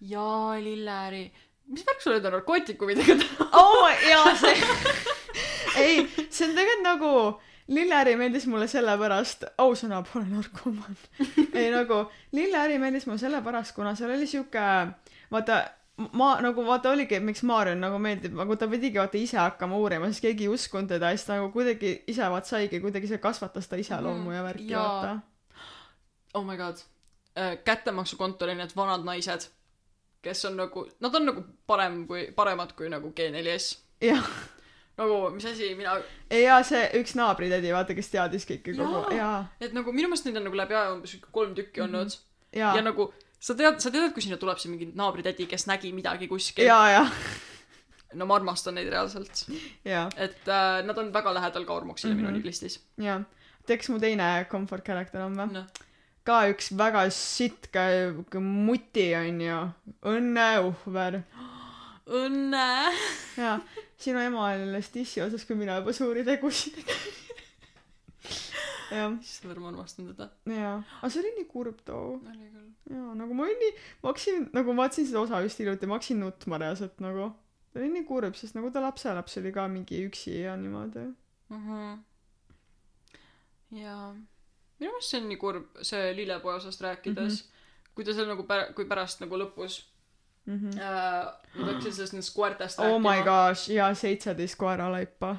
Jaa, lilleäri. mis värk sul nende narkootikumidega oh my jaa see ei see on tegelikult nagu lilleäri meeldis mulle sellepärast ausõna pole narkomaan. Ei nagu lilleäri meeldis mulle sellepärast kuna seal oli siuke vaata ma nagu vaata oligi miks Maarjon nagu meeldib nagu ta pidigi vaata ise hakkama uurima sest keegi ei uskunud teda ja siis ta nagu kuidagi ise vaat saigi kuidagi see kasvatas ta iseloomu ja värki Jaa. vaata oh my god. kättemaksukontori need vanad naised, kes on nagu, nad on nagu parem kui, paremad kui nagu G4S. jah nagu, mis asi, mina, ja see üks naabritädi vaata kes teadis kõike kogu Jaa. et nagu minu meelest neid on nagu läbi aja umbes kolm tükki olnud mm. jaa ja nagu sa tead, sa tead, kui sinna tuleb see mingi naabritädi, kes nägi midagi kuskil. jaa jaa no ma armastan neid reaalselt. et äh, nad on väga lähedal Kaurmoksile mm -hmm. Mhm. minu niglistis jaa tead kes mu teine comfort character on või no.. ka üks väga sitka muti onju õnne uhver õnne. jaa sinu ema oli alles dissi osas kui mina juba suuri tegusid tegin issand, ma armastan teda. jaa aga see oli nii kurb too oli küll. jaa nagu ma olin nii ma hakkasin nagu ma vaatasin seda osa just hiljuti ma hakkasin nutma reaalselt nagu ta oli nii kurb sest nagu ta lapselaps oli ka mingi üksi ja niimoodi Mhm. jaa. minu meelest see on nii kurb, see lillepoja osast rääkides mm, -hmm. kui ta seal nagu pär-, kui pärast nagu lõpus mm -hmm. äh, nad hakkasid sellest nendest koertest oh my gosh jaa seitseteist koeralaipa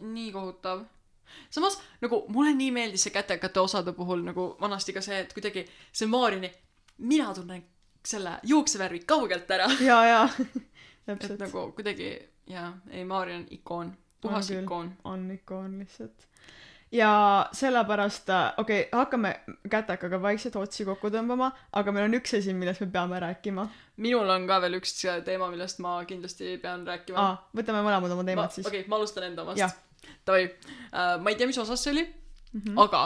nii kohutav. Samas nagu mulle nii meeldis see kätekate osade puhul nagu vanasti ka see, et kuidagi see Maarini, mina tunnen selle juuksevärvi kaugelt ära. jaa et täpselt. Nagu kuidagi jaa, ei Maari on ikoon, puhas On ikoon. on ikoon lihtsalt. Ja sellepärast äh, okei okay, hakkame kätekaga vaikselt otsi kokku tõmbama aga meil on üks asi millest me peame rääkima. Minul on ka veel üks teema, millest ma kindlasti pean rääkima. Võtame mõlemad oma ma, teemad siis. okei okay,, ma alustan enda omast. Davai uh,, ma ei tea, mis osas see oli mm. -hmm. aga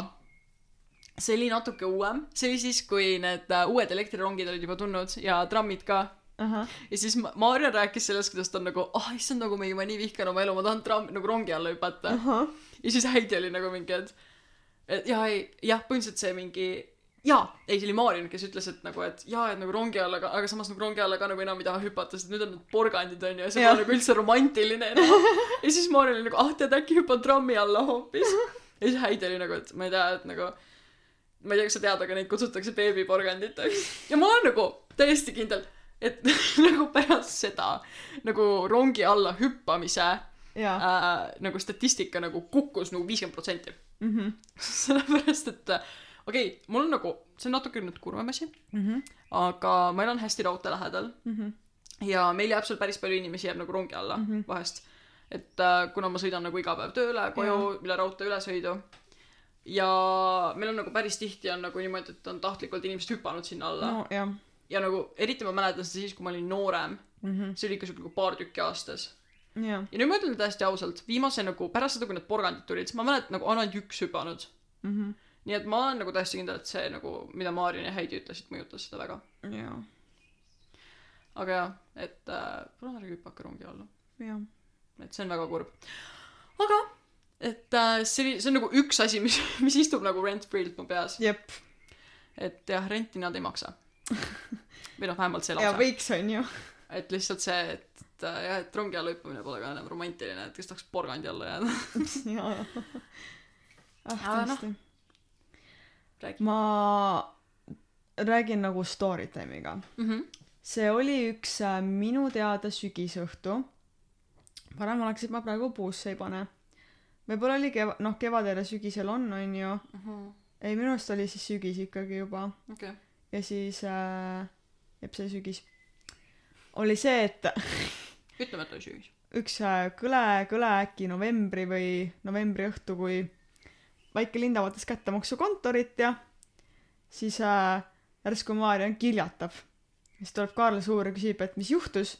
see oli natuke uuem, see oli siis, kui need uh, uued elektrirongid olid juba tulnud ja trammid ka. ahah ja siis Ma- Maarja rääkis sellest, kuidas ta on nagu, ah oh, issand, nagu mingi ma nii vihkan oma elu, ma tahan tramm, nagu rongi alla hüpata. ahah ja siis Heidi oli nagu mingi, et, et jaa, ei, jah, põhimõtteliselt see mingi jaa, ei, see oli Maarin, kes ütles, et nagu, et jaa, et nagu rongi alla, aga, aga samas nagu rongi alla ka nagu enam ei taha hüpata, sest nüüd on need porgandid onju ja see pole nagu üldse romantiline enam. ja siis Maarin oli nagu, ah, tead, äkki hüppan trammi alla hoopis. ja siis Heidi oli nagu, et ma ei tea, et nagu ma ei tea, kas sa tead, aga neid kutsutakse beebiporganditeks. ja ma olen nagu täiesti kindel, et nagu pärast seda nagu rongi alla hüppamise jaa äh, nagu statistika nagu kukkus nagu viiskümmend protsenti. mhm sellepärast, et okei okay,, mul on nagu, see on natuke nüüd kurvem asi, mhm aga ma elan hästi raudtee lähedal mhm ja meil jääb seal päris palju inimesi jääb nagu rongi alla mm. -hmm. vahest. et äh, kuna ma sõidan nagu iga päev tööle, koju, üle raudtee ülesõidu ja meil on nagu päris tihti on nagu niimoodi, et on tahtlikult inimesed hüpanud sinna alla no. jah ja nagu eriti ma mäletan seda siis, kui ma olin noorem, mhm see oli ikka siuke nagu paar tükki aastas jah ja nüüd ma ütlen täiesti ausalt, viimase nagu pärast seda, kui need porgandid tulid, siis ma mäletan nagu on ainult üks hüpanud. mhm nii et ma olen nagu täiesti kindel, et see nagu, mida Maarin ja Heidi ütlesid, mõjutas seda väga. jaa aga jah, et äh, ärge hüpake rongi alla, jah et see on väga kurb. aga, et äh, see see on nagu üks asi, mis, mis istub nagu rent-free'lt mu peas, jep et jah, renti nad ei maksa. või noh, vähemalt see ja lause, võiks onju et lihtsalt see, et äh, jah, et rongi alla hüppamine pole ka enam romantiline, et kes tahaks porgandi alla jääda. jaa ah Aga noh. räägi. ma räägin nagu story time'iga Mhm. see oli üks äh, minu teada sügisõhtu parem oleks, et ma praegu puusse ei pane võib-olla oli keva- noh kevadel ja sügisel on onju ei minu arust oli siis sügis ikkagi juba okei. ja siis äh, jep see sügis oli see et ütleme, et oli sügis. üks äh, kõle kõle äkki novembri või novembri õhtu kui väike Linda vaatas kättemaksukontorit ja siis äh, järsku Maarja kiljatab siis tuleb Kaarl Suur ja küsib et mis juhtus.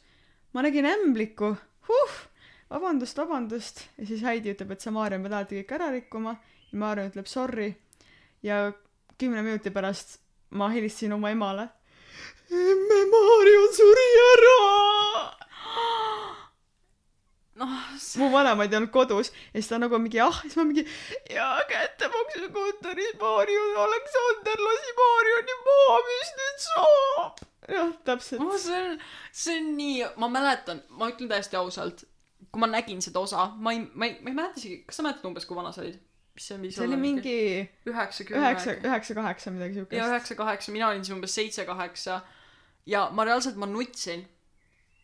Ma nägin ämblikku huh! Vabandust vabandust! Ja siis Heidi ütleb et sa Maarja pead alati kõik ära rikkuma. Ja Maarja ütleb sorry. Ja kümne minuti pärast ma helistasin oma emale. Emme Maarja suri ära noh, mu vanemad ei olnud kodus ja siis ta nagu mingi ah siis ma mingi jaa kättemaksukontoris Maarju Aleksander lasi Maarjoni maha mis nüüd saab? Jah täpselt. Oh, see on see on nii ma mäletan ma ütlen täiesti ausalt kui ma nägin seda osa ma ei ma ei ma ei mäleta isegi kas sa mäletad umbes kui vana sa olid mis see võis see oli mingi üheksa kümme üheksa üheksa kaheksa midagi siukest. Üheksa kaheksa mina olin siis umbes seitse kaheksa. Ja ma reaalselt ma nutsin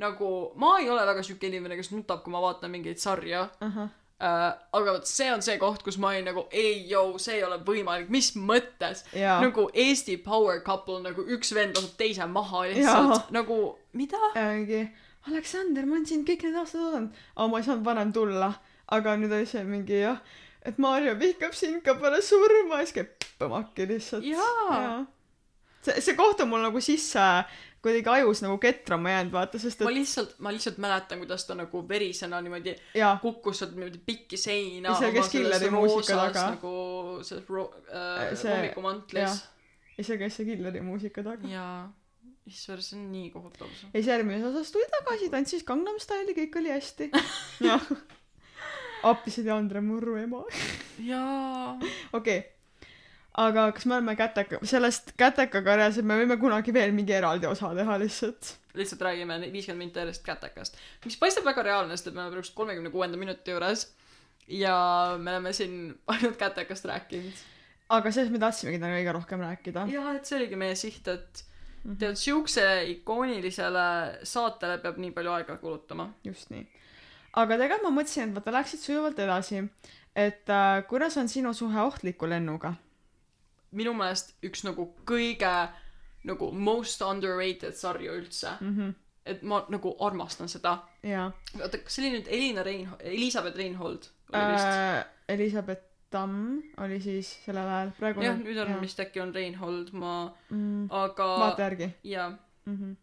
nagu ma ei ole väga siuke inimene kes nutab kui ma vaatan mingeid sarju ahah. Äh, aga vot see on see koht kus ma olin nagu ei joo see ei ole võimalik. Mis mõttes? Jaa. Nagu Eesti power couple nagu üks vend laseb teise maha lihtsalt. Jaa. nagu mida? Ja mingi Aleksander ma olen sind kõik need aastad oodanud. Aga ma ei saanud varem tulla. Aga nüüd oli see mingi jah et Maarja vihkab sind ka pärast surma ja siis käib põmmaki lihtsalt. Jaa. see see koht on mul nagu sisse kuidagi ajus nagu ketrama jäänud vaata sest ma et lihtsalt ma lihtsalt mäletan kuidas ta nagu verisena niimoodi jaa. kukkus sealt niimoodi pikki seina Ja seal käis killeri muusika taga. nagu selles ro- äh, See- hommikumentlis jah. ja seal käis see killeri muusika taga. Jaa. Issand see on nii kohutav. Ja siis järgmises osas tuli tagasi tantsis Gangnam Style'i kõik oli hästi. Jah. Appisid ja Andre Murru ema. Jaa. Okei. okay. Aga kas me oleme käteka sellest kätekakarjas et me võime kunagi veel mingi eraldi osa teha lihtsalt. Lihtsalt räägime viiskümmend minti järjest kätekast. Mis paistab väga reaalne sest et me oleme praegu kolmekümne kuuenda minuti juures ja me oleme siin ainult kätekast rääkinud. Aga sellest me tahtsimegi täna kõige rohkem rääkida. Jah et see oligi meie siht et Mhm. tead siukse ikoonilisele saatele peab nii palju aega kulutama. Just nii. Aga tegelikult ma mõtlesin et vaata läksid sujuvalt edasi. Et äh, kuidas on sinu suhe ohtliku lennuga minu meelest üks nagu kõige nagu most underrated sarju üldse. Mhm. Et ma nagu armastan seda. Oota kas see oli nüüd Elina Rein- Elizabeth Reinhold oli vist? Äh, Elizabeth Tamm oli siis sellel ajal. Praegu jah nüüd on vist äkki on Reinhold ma mm, aga vaata järgi. Jaa. Mm -hmm.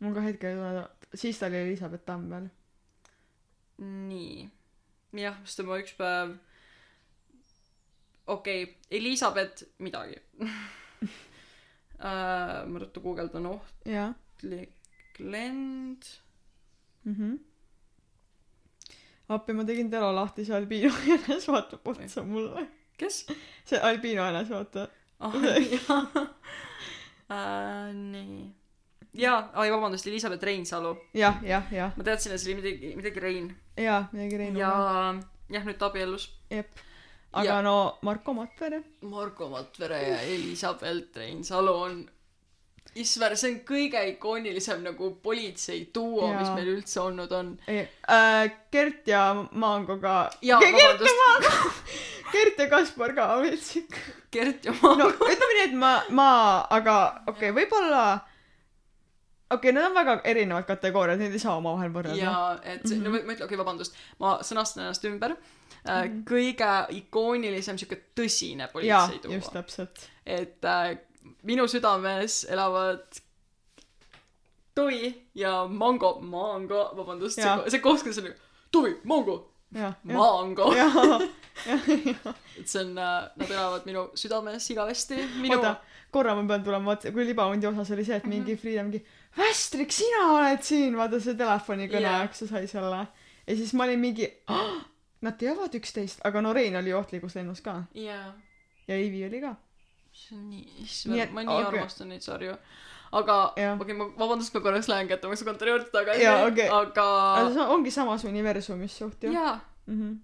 mul ka hetkel ei tule siis ta oli Elizabeth Tamm veel. Nii. Jah sest ma üks päev okei okay, Elizabeth midagi. Äh, ma ruttu guugeldan ohtlik lend mhm. Appi ma tegin telo lahti see albiino jänes vaatab otsa mulle. Kes? See albiino jänes vaata ah jaa äh, nii. Jaa ai vabandust Elizabeth Reinsalu. Jah jah jah. Ma teadsin et see oli midagi midagi Rein. Jaa midagi Reinu ja jah. nüüd ta abiellus jep aga Ja- no Marko Matvere Marko Matvere ja Elizabeth Reinsalu on Isver, see on kõige ikoonilisem nagu politseiduo, mis Jaa. meil üldse olnud on. äh, Gert ja Maangoga Gert ja Maango Gert ja Kaspar ka veits Gert ja no Maango. ütleme nii et ma ma aga okei okay, võib-olla okei okay, need on väga erinevad kategooriad neid ei saa omavahel võrrelda. Jaa, et see, no ma ma ütlen, okei okay,, vabandust, ma sõnastan ennast ümber. Äh,. kõige ikoonilisem sihuke tõsine Mhm. politseiduo just. täpselt. Et äh, minu südames elavad Tovi ja Mango, Mango, vabandust, see see koht, kus on nagu Tovi, Mango, Mango. et see on äh,, nad elavad minu südames igavesti. minu, oota korra ma pean tulema vaata kui libahundi osas oli see et mingi Frieda mingi Västrik sina oled siin vaata see telefonikõne Jaa. kus sa sai selle ja siis ma olin mingi oh, nad teavad üksteist aga no Rein oli ohtlikus lennus ka jaa, ja Ivi oli ka see on nii, issand ma nii okei. armastan neid sarju. aga, okei, ma, vabandust, ma korraks lähen kättemaksukontori juurde tagasi. Okei. aga, aga see ongi samas universumis suht ju jaa, mhm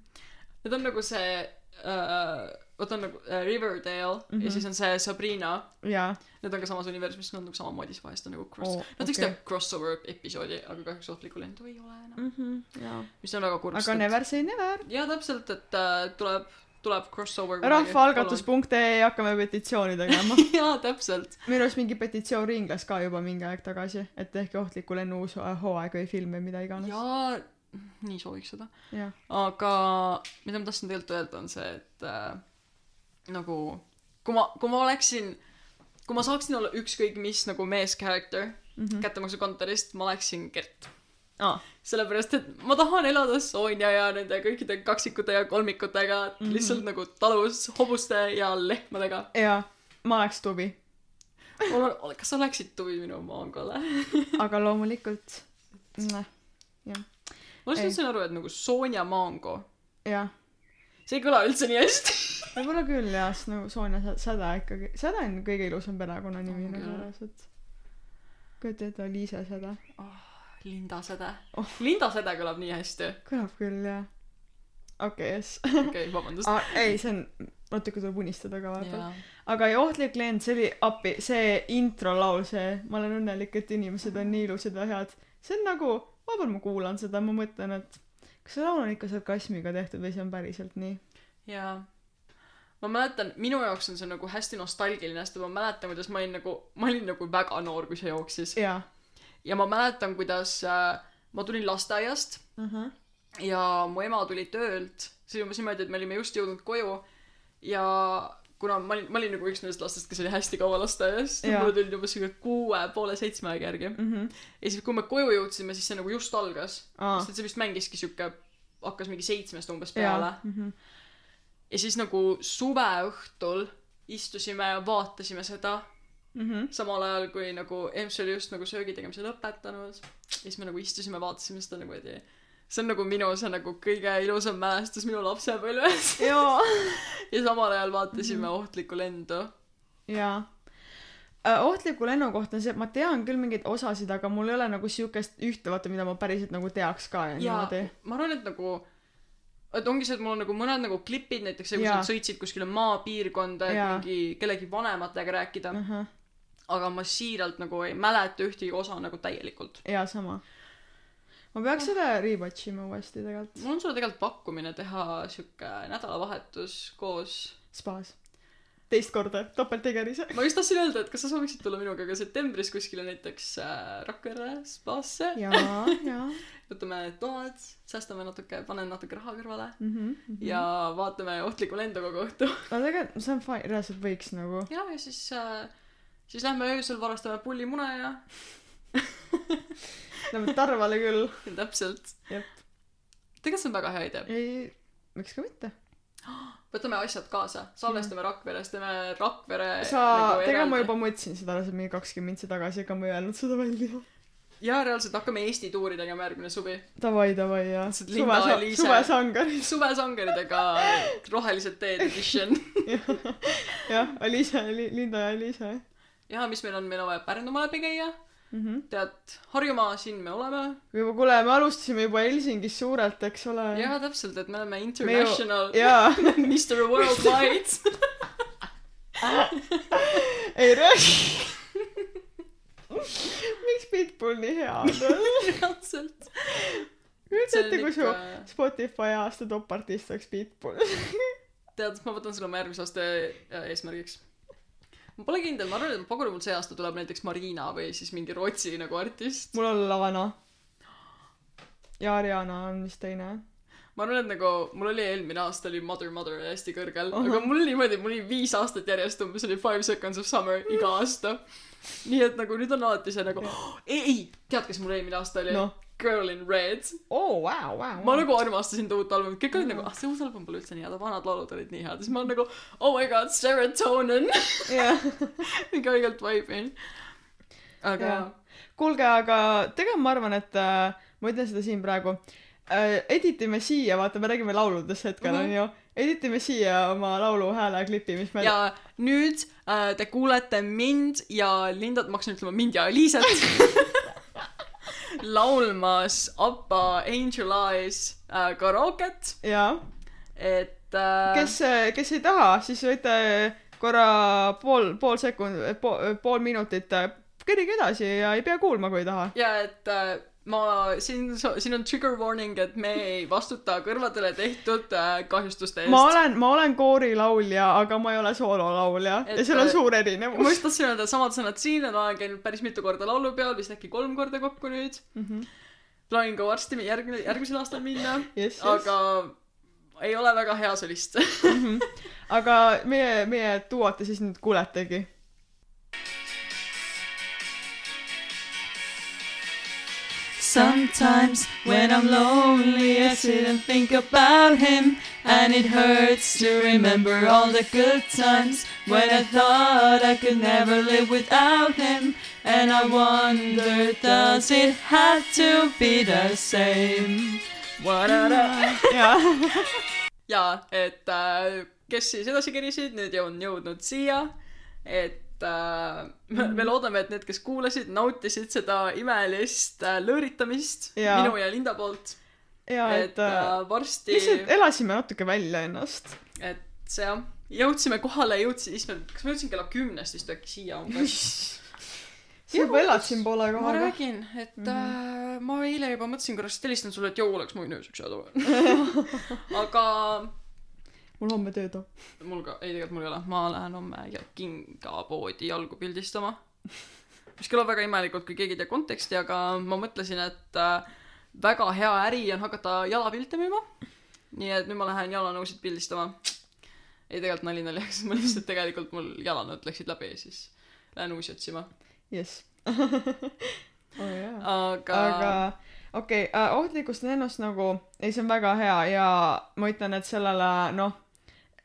need on nagu see äh,, vot on nagu äh, Riverdale mm -hmm. ja Mhm. siis on see Sabrina. jaa Need on ka samas universumis, nad on nagu samamoodi, siis vahest on nagu cross oh,. Nad võiks okei. teha crossover episoodi, aga kahjuks ohtlikku lendu ei ole enam. mhm jaa mis on väga kurb. aga never say never jaa, täpselt, et äh, tuleb, tuleb crossover. rahvaalgatus.ee hakkame petitsiooni tegema jaa, täpselt. minu arust mingi petitsioon ringles ka juba mingi aeg tagasi et tehke ohtliku lennu uus hooaeg või film või mida iganes jaa, nii sooviks seda. aga mida ma tahtsin tegelikult öelda, on see, et äh, nagu kui ma, kui ma oleksin, kui ma saaksin olla ükskõik mis nagu meescharacter mm. -hmm. kättemaksukontorist, ma oleksin Gert. aa sellepärast, et ma tahan elada Sonja ja nende kõikide kaksikute ja kolmikutega mm. -hmm. lihtsalt nagu talus hobuste ja lehmadega. jaa ma oleks tuvi kas sa oleksid tuvi minu maangole? aga loomulikult jah ma just Ei. sain aru, et nagu Sonja Mango, jah, see ei kõla üldse nii hästi. Võib-olla küll jah, sest nagu Sonja Sä- Säde ikkagi, Säde on kõige ilusam perekonnanimi On nagu küll. reaalselt. kujuta ette, Liise Säde. Linda Säde Oh.. Linda Säde kõlab nii hästi. kõlab küll jah. okei, jess. okei okay,, vabandust. ei, see on, natuke tuleb unistada ka vaata. jaa, aga ja Ohtlik klient, see oli appi, see introlaul, see Ma olen õnnelik, et inimesed on nii ilusad ja head. see on nagu, vahepeal ma kuulan seda, ma mõtlen, et kas see laul on ikka sarkasmiga tehtud või see on päriselt nii? jaa. Ma mäletan, minu jaoks on see nagu hästi nostalgiline, sest ma mäletan, kuidas ma olin nagu, ma olin nagu väga noor, kui see jooksis. ja ma mäletan, kuidas äh, ma tulin lasteaiast ja mu ema tuli töölt, see umbes niimoodi, et me olime just jõudnud koju ja kuna ma olin, ma olin nagu üks nendest lastest, kes oli hästi kaua lasteaias, mulle tulid umbes siuke kuue, poole seitsme aeg järgi. ja siis, kui me koju jõudsime, siis see nagu just algas. sest see vist mängiski siuke, hakkas mingi seitsmest umbes peale.. Ja siis nagu suveõhtul istusime ja vaatasime seda. Samal ajal kui nagu EMS oli just nagu söögi tegemise lõpetanud ja siis me nagu istusime vaatasime seda nagu niimoodi. See on nagu minu see nagu kõige ilusam mälestus minu lapsepõlves. Ja samal ajal vaatasime ohtlikku lendu. Jaa. ohtliku lennu kohta on see, et ma tean küll mingeid osasid, aga mul ei ole nagu siukest ühte, vaata, mida ma päriselt nagu teaks ka ja niimoodi. ma arvan et nagu et ongi see et mul on nagu mõned nagu klipid näiteks see kus nad sõitsid kuskile maapiirkonda et mingi kellegi vanematega rääkida ahah, aga ma siiralt nagu ei mäleta ühtegi osa nagu täielikult jaa, sama. ma peaks seda rewatch ima uuesti tegelikult. mul on sulle tegelikult pakkumine teha siuke nädalavahetus koos spaas. Teist korda, topelttegeris. ma just tahtsin öelda et kas sa sooviksid tulla minuga ka septembris kuskile näiteks äh, Rakvere spaasse jaa, jaa. võtame toad säästame natuke panen natuke raha kõrvale Mhm, ja vaatame ohtlikku lendu kogu õhtu no tegelikult see on fine, reaalselt võiks nagu. ja ja siis äh, siis lähme öösel varastame pullimune ja Lähme Tarvale küll. täpselt tegelikult see on väga hea idee ei, miks ka mitte. võtame asjad kaasa salvestame Rakveres teeme Rakvere sa, nagu tegelikult ma juba mõtlesin seda alles mingi kakskümmend mintsi tagasi, ega ma ei öelnud seda välja. ja reaalselt hakkame Eesti tuuri tegema järgmine suvi Davai, davai ja. Lihtsalt Linda ja suve, Liisa. suvesangaris. suvesangeridega rohelised teed edition jah, Aliise, Linda ja Aliise. ja mis meil on meil on vaja Pärnumaa läbi käia Mhm. tead Harjumaa siin me oleme juba, kuule, me alustasime juba Helsingis suurelt, eks ole. jaa täpselt et me oleme Me ju- international Mr Worldwide ei räägi. miks Pitbull nii hea on? reaalselt kujuta ette, kui su Spotify aasta top-artist oleks Pitbull. tead ma võtan selle oma järgmise aasta äh, eesmärgiks ma pole kindel ma arvan et et mul see aasta tuleb näiteks Marina või siis mingi Rootsi nagu artist mul on Lavana. ja Ariana on vist teine. ma arvan et nagu mul oli eelmine aasta oli Mother Mother hästi kõrgel Ahah. aga mul niimoodi mul oli viis aastat järjest umbes oli Five Seconds of Summer iga aasta nii et nagu nüüd on alati see nagu oh, ei ei tead kes mul eelmine aasta oli noh. Girl in Red oo, vau, vau. ma nagu armastasin seda uut albumit kõik olid nagu ah see uus album pole üldse nii hea vanad laulud olid nii head siis ma olen nagu oh my god serotonin jah. mingi õigelt vibe'in aga Jaa. kuulge, aga tegelikult ma arvan, et äh, ma ütlen seda siin praegu äh,. editime siia, vaata, me räägime lauludest hetkel Mhm. onju. editime siia oma laulu hääleklipi, mis meil ja nüüd äh, te kuulete mind ja Lindat, ma hakkasin ütlema mind ja Eliisat laulmas Appa Angel Eyes äh, karooket, ja et äh, kes, kes ei taha, siis võite korra pool, pool sekund, pool, pool minutit äh, kerige edasi ja ei pea kuulma, kui ei taha. ja et äh, ma siin, siin on trigger warning, et me ei vastuta kõrvadele tehtud äh, kahjustuste eest ma. olen, ma olen koorilaulja, aga ma ei ole soololaulja Et, ja seal on äh, suur ma erinevus. just tahtsin öelda samad sõnad siin, et ma olen käinud päris mitu korda laulupeol, vist äkki kolm korda kokku nüüd. Mhm. plaanin ka varsti järgmine, järgmisel aastal minna, jess, jess. aga ei ole väga hea solist. aga meie, meie duot te siis nüüd kuuletegi. Sometimes when I'm lonely, I sit and think about him, and it hurts to remember all the good times when I thought I could never live without him. And I wonder, does it have to be the same? jaa, ja et äh, kes siis edasi kerisid, need on jõudnud siia, et äh, me, me loodame, et need, kes kuulasid, nautisid seda imelist äh, lõõritamist Jaa. minu ja Linda poolt, jaa, et et äh, äh, varsti, lihtsalt elasime natuke välja ennast. et see jah, jõudsime kohale, jõudsin, issand, kas ma jõudsin kella kümnest vist äkki siia umbes. sa juba elad siin poole ma kohaga. räägin, et mm -hmm. äh, ma eile juba mõtlesin korraks, et helistan sulle, et joo, oleks ma võinud ööseks jääda või. aga mul homme tööd on. mul ka, ei tegelikult mul ei ole, ma lähen homme ja kingapoodi jalgu pildistama. mis kõlab väga imelikult, kui keegi ei tea konteksti, aga ma mõtlesin, et äh, väga hea äri on hakata jalapilte müüma. nii et nüüd ma lähen jalanõusid pildistama. ei, tegelikult nali naljaks, ma lihtsalt tegelikult mul jalanõud läksid läbi ja siis lähen uusi otsima. jess. jaa. aga, aga okei okay, äh,, ohtlikust lennust nagu, ei see on väga hea ja ma ütlen, et sellele noh,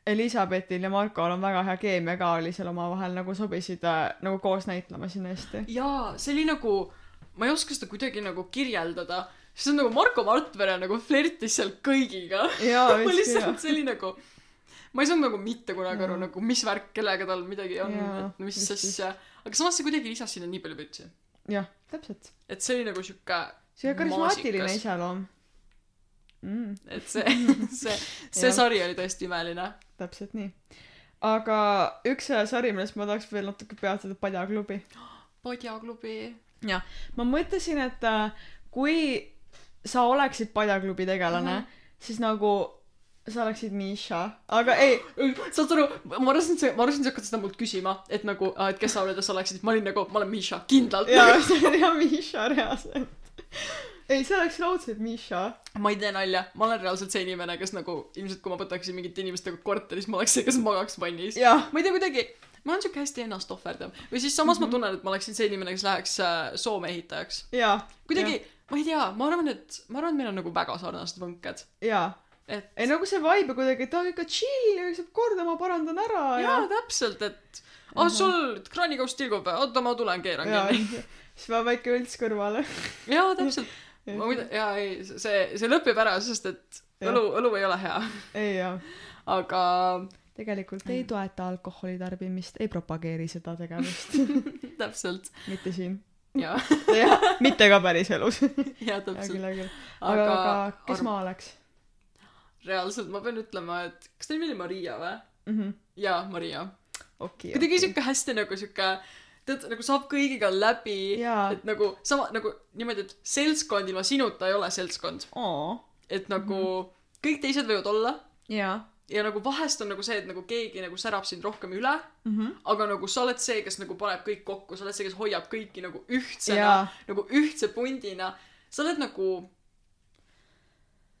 Elizabetil ja Markol on väga hea keemia ka oli seal omavahel nagu sobisid äh, nagu koos näitlema siin hästi. jaa, see oli nagu, ma ei oska seda kuidagi nagu kirjeldada, see on nagu Marko Martvere nagu flirtis seal kõigiga. ma lihtsalt, see oli nagu, ma ei saanud nagu mitte kunagi aru nagu, mis värk, kellega tal midagi on et mis asja, aga samas see kuidagi lisas sinna nii palju pütsi. jah, täpselt. et see oli nagu sihuke, see karismaatiline iseloom mm,. et see, see, see Jah. sari oli tõesti imeline. täpselt nii. aga üks sari, millest ma tahaks veel natuke peatuda, Padjaklubi. Padjaklubi. ma mõtlesin, et äh, kui sa oleksid Padjaklubi tegelane mm. -hmm. siis nagu sa oleksid Miša, aga ei, saad sa aru, ma arvasin, et sa, ma arvasin, et sa hakkad seda mult küsima, et nagu, et kes sa oled ja sa oleksid, ma olin nagu, ma olen Miša, kindlalt. jaa, see oli jah Miša reaalselt. ei, see oleks raudselt Miša. ma ei tee nalja, ma olen reaalselt see inimene, kes nagu ilmselt kui ma võtaksin mingite inimestega korteris, ma oleks see, kes magaks vannis. ma ei tea, kuidagi, ma olen siuke hästi ennast ohverdav või siis samas mm -hmm. ma tunnen, et ma oleksin see inimene, kes läheks äh, Soome ehitajaks. kuidagi, ma ei tea, ma arvan, et ma arvan, et meil on nagu väga sarnased võnked, jaa. et ei nagu see vibe kuidagi, et aa ikka chill saab korda, ma parandan ära ja jaa, täpselt, et ah sul kraanikauss tilgub, oota, ma tulen, keeran kinni. siis peab väike õlts kõrvale. jaa, täpselt. Ma muide, jaa, ei, see, see lõpeb ära, sest et Jah. õlu, õlu ei ole hea, ei jaa. aga tegelikult ei toeta alkoholi tarbimist, ei propageeri seda tegevust, täpselt, mitte siin. jaa, jah, mitte ka päriselus. jaa, täpselt küll. aga, aga kes arv- ma oleks reaalselt ma pean ütlema, et kas ta nimi oli Maria või? mm? -hmm. jaa, Maria. okei, kuidagi siuke hästi nagu siuke tead nagu saab kõigiga läbi et nagu sama nagu niimoodi et seltskond ilma sinuta ei ole seltskond oo. et nagu mm. -hmm. kõik teised võivad olla jaa. ja nagu vahest on nagu see et nagu keegi nagu särab sind rohkem üle Mhm. aga nagu sa oled see kes nagu paneb kõik kokku sa oled see kes hoiab kõiki nagu ühtsena Jaa. nagu ühtse pundina sa oled nagu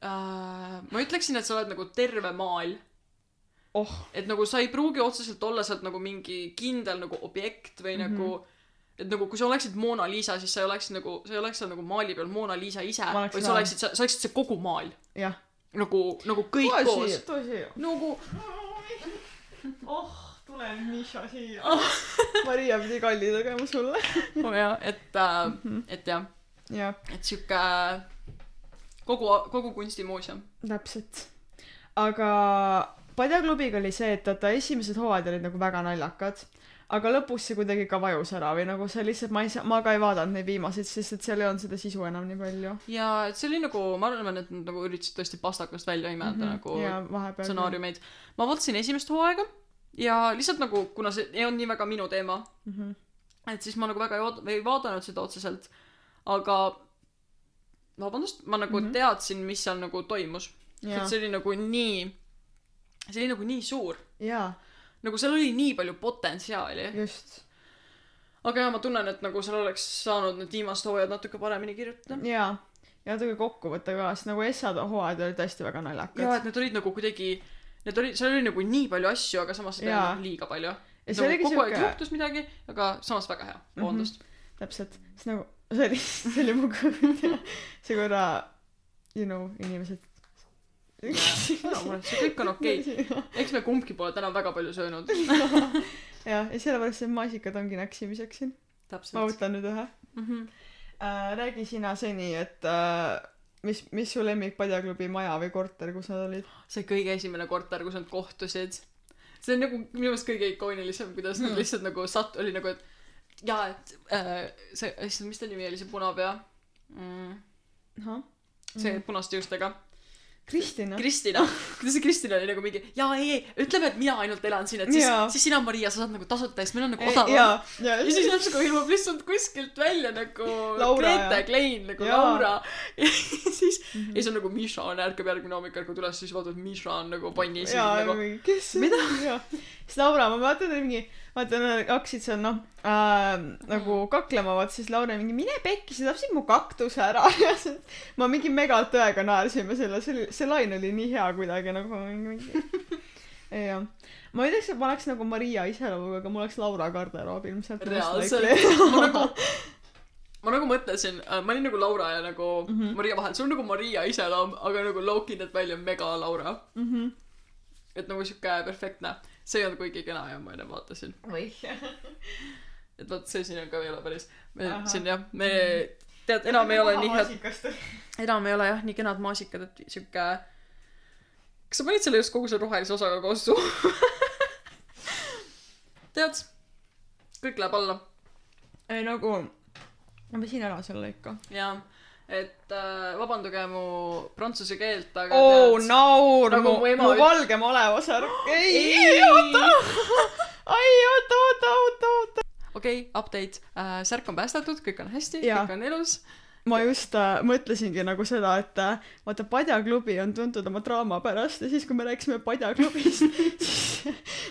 äh, ma ütleksin et sa oled nagu terve maal oh, et nagu sa ei pruugi otseselt olla sealt nagu mingi kindel nagu objekt või mm -hmm. nagu et nagu kui sa oleksid Mona Lisa siis sa ei oleks nagu sa ei oleks seal nagu maali peal Mona Lisa ise vaid sa oleksid sa, sa oleksid see kogu maal nagu nagu kõik too koos too siia. nagu oh, tule Miša siia. Maria pidi kalli tegema sulle. oh jah et äh, Mhm. et jah jah, et sihuke kogu kogu kunstimuuseum täpselt. aga Padjaklubiga oli see, et vaata esimesed hooajad olid nagu väga naljakad, aga lõpus see kuidagi ka vajus ära või nagu see lihtsalt, ma ei saa, ma ka ei vaadanud neid viimaseid, sest et seal ei olnud seda sisu enam nii palju. ja et see oli nagu ma arvan et nad nagu üritasid tõesti pastakast välja imelda mm -hmm. nagu stsenaariumeid ma vaatasin esimest hooaega ja lihtsalt nagu kuna see ei olnud nii väga minu teema mm. -hmm. et siis ma nagu väga ei oot- ei vaadanud seda otseselt aga vabandust ma nagu mm. -hmm. teadsin mis seal nagu toimus et, see oli nagu nii see oli nagu nii suur. Nagu seal oli nii palju potentsiaali. Just. aga jaa ma tunnen et nagu seal oleks saanud need viimased hooajad natuke paremini kirjutada. Ja, ja natuke kokkuvõte ka, sest nagu Essad hooajad olid tõesti väga jaa naljakad. et need olid nagu kuidagi need olid seal oli nagu nii palju asju aga samas seda ei Jaa. olnud liiga palju. Ja see nagu oligi kogu aeg siuke, juhtus midagi aga samas väga hea. Vabandust. Täpselt, sest nagu see oli, see oli mu ja see korra, you know, inimesed. ära muretse kõik on okei okay. eks me kumbki pole täna väga palju söönud jah, ja sellepärast need maasikad ongi näksimiseks siin. ma võtan nüüd ühe mm -hmm. äh,. räägi sina seni, et äh, mis, mis su lemmik padjaklubi maja või korter, kus nad olid? see kõige esimene korter, kus nad kohtusid. see on nagu minu meelest kõige ikoonilisem, kuidas nad Hmm. lihtsalt nagu sat-, oli nagu, et jaa, et äh, see, issand, mis ta nimi oli, see punapea mm,? ahah, see punaste juustega. Kristina. Kristina, kuidas see Kristina oli nagu mingi, jaa, ei, ei, ütleme, et mina ainult elan siin, et siis Jaa., siis sina, Maria, sa saad nagu tasuta ja siis meil on nagu ja, odavam. ja, ja ja siis järsku ilmub lihtsalt kuskilt välja nagu Grete ja- Klein nagu Jaa. Laura ja siis Mhm. ja siis on nagu Misha on ärkab järgmine hommik ärkab üles siis vaatad Misha on nagu pannis ja ja siis nagu kes see on ja siis Laura, ma vaatan mingi, vaata nad hakkasid seal noh äh, nagu kaklema, vaata siis Laura mingi mine pekki, sa tahtsid mu kaktuse ära ja siis ma mingi megatõega naersime selle, see, see lain oli nii hea kuidagi nagu mingi, jah. ma ei ütleks, et ma oleks nagu Maria iseloomuga, aga mul oleks Laura garderoob ilmselt. reaalselt ma nagu ma nagu mõtlesin äh, ma olin nagu Laura ja nagu mm. -hmm. Maria vahel see on nagu Maria iseloom aga nagu Loki näeb välja mega Laura mhmh. Et nagu siuke perfektne. See ei olnud kuigi kena ja ma enne vaatasin. Või. et vot see siin on ka veel päris me Ahah. siin jah me tead enam ei ole nii head enam ei ole jah nii kenad maasikad et siuke kas sa panid selle just kogu selle rohelise osaga koos suhu tead kõik läheb alla. Ei nagu, ma pesin ära selle ikka. jaa et äh, vabandage mu prantsuse keelt aga oo tead naur, nagu mu, mu üt- valge maleva särk. ei, Ei. oota. ai, oota, oota, oota, oota. okei okay, update äh, särk on päästetud kõik on hästi kõik on elus ma just äh, mõtlesingi nagu seda, et äh, vaata, Padjaklubi on tuntud oma draama pärast ja siis, kui me rääkisime Padjaklubist, siis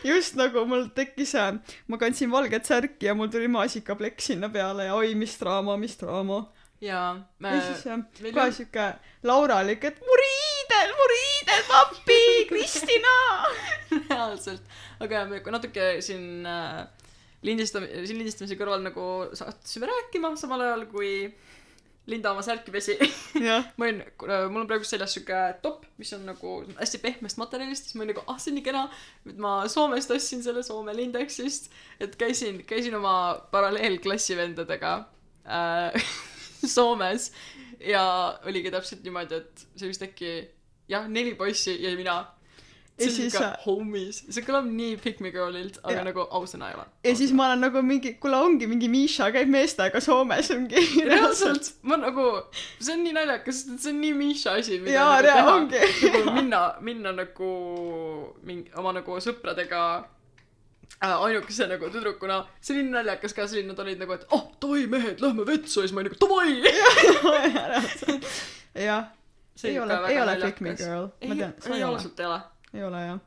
just nagu mul tekkis äh,, ma kandsin valget särki ja mul tuli maasikaplekk sinna peale ja oi, mis draama, mis draama. Ja me ja siis äh, meil kohe on- siuke lauralik, et mu riided, mu riided, appi, Kristina. reaalselt. Aga jah, me natuke siin äh, lindistame siin lindistamise kõrval nagu sattusime rääkima samal ajal kui Linda oma särki pesi. Jah, ma olin mul on praegu seljas siuke top mis on nagu hästi pehmest materjalist siis ma olin nagu ah see on nii kena et ma Soomest ostsin selle Soome Lindexist et käisin käisin oma paralleelklassivendadega äh, Soomes. Ja oligi täpselt niimoodi et see vist äkki jah neli poissi ja mina. Ja see on siis sa- homies. See kõlab nii pick me girl'ilt aga Ja. nagu ausõna ei ole. Ja siis ma olen nagu mingi, kuule ongi mingi Miša käib meestega Soomes ongi. reaalselt. ma nagu see on nii naljakas see on nii Miša asi mida jaa, nagu rea- teha. nagu minna minna nagu mingi oma nagu sõpradega ainukese nagu tüdrukuna. See oli naljakas ka oli nad olid nagu et oh davai mehed lähme vetsu. Ja siis ma olin nagu davai! Jah, see ei ole ei ole pick me girl, ma tean, ei ole, ausalt ei ole. Ei ole jah.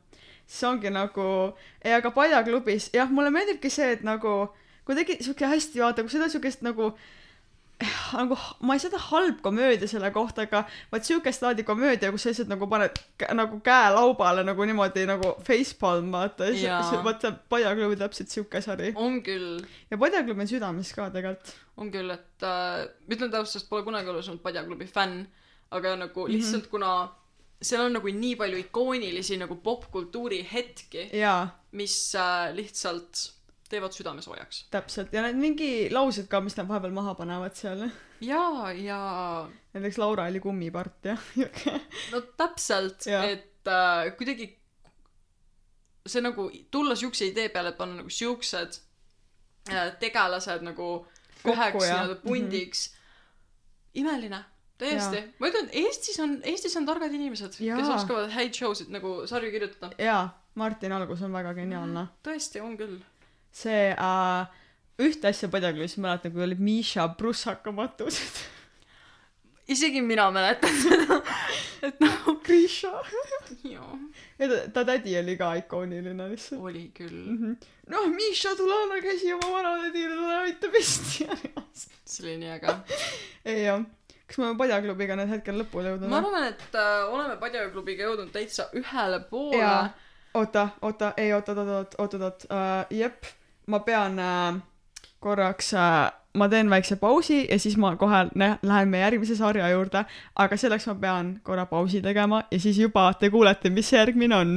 see ongi nagu, ei aga Padjaklubis, jah, mulle meeldibki see, et nagu kuidagi siuke hästi vaata, kui seda siukest nagu nagu ma ei seda halb komöödia selle kohta, aga vaat siukest laadi komöödia, kus sa lihtsalt nagu paned nagu käe laubale nagu niimoodi nagu facepalm vaata ja siis vaata Padjaklubi täpselt siuke sari. on küll ja Padjaklubi on südames ka tegelikult. on küll et äh, ütlen ausalt pole kunagi olnud Padjaklubi fänn aga nagu Mhm. lihtsalt mm -hmm. kuna seal on nagu nii palju ikoonilisi nagu popkultuuri hetki mis äh, lihtsalt teevad südame soojaks täpselt. Ja need mingi laused ka, mis nad vahepeal maha panevad seal. ja ja näiteks Laura oli kummipart ja no täpselt et äh, kuidagi see nagu tulla siukse idee peale et panna nagu siuksed äh, tegelased nagu Kokku, üheks nii-öelda pundiks. Imeline täiesti. Ma ütlen Eestis on Eestis on targad inimesed kes oskavad häid show sid nagu sarju kirjutada. Jaa, Martin Algus on väga geniaalne. tõesti on küll see äh,, ühte asja Padjaklubis mäletan, kui olid Miša prussakamatused. isegi mina mäletan seda et noh Grisha. joo ja ta, ta tädi oli ka ikooniline lihtsalt. oli küll noh, Miša, tule anna käsi oma vanatädile, tule aita pesti. see oli nii äge jah, kas me oleme Padjaklubiga nüüd hetkel lõpule jõudnud? ma arvan et äh, oleme Padjaklubiga jõudnud täitsa ühele poole jaa, oota, oota, ei oota, oota, oota, oota, oota uh,, jep, ma pean uh, korraks uh,, ma teen väikse pausi ja siis ma kohe lä- lähen meie järgmise sarja juurde, aga selleks ma pean korra pausi tegema ja siis juba te kuulete, mis see järgmine on.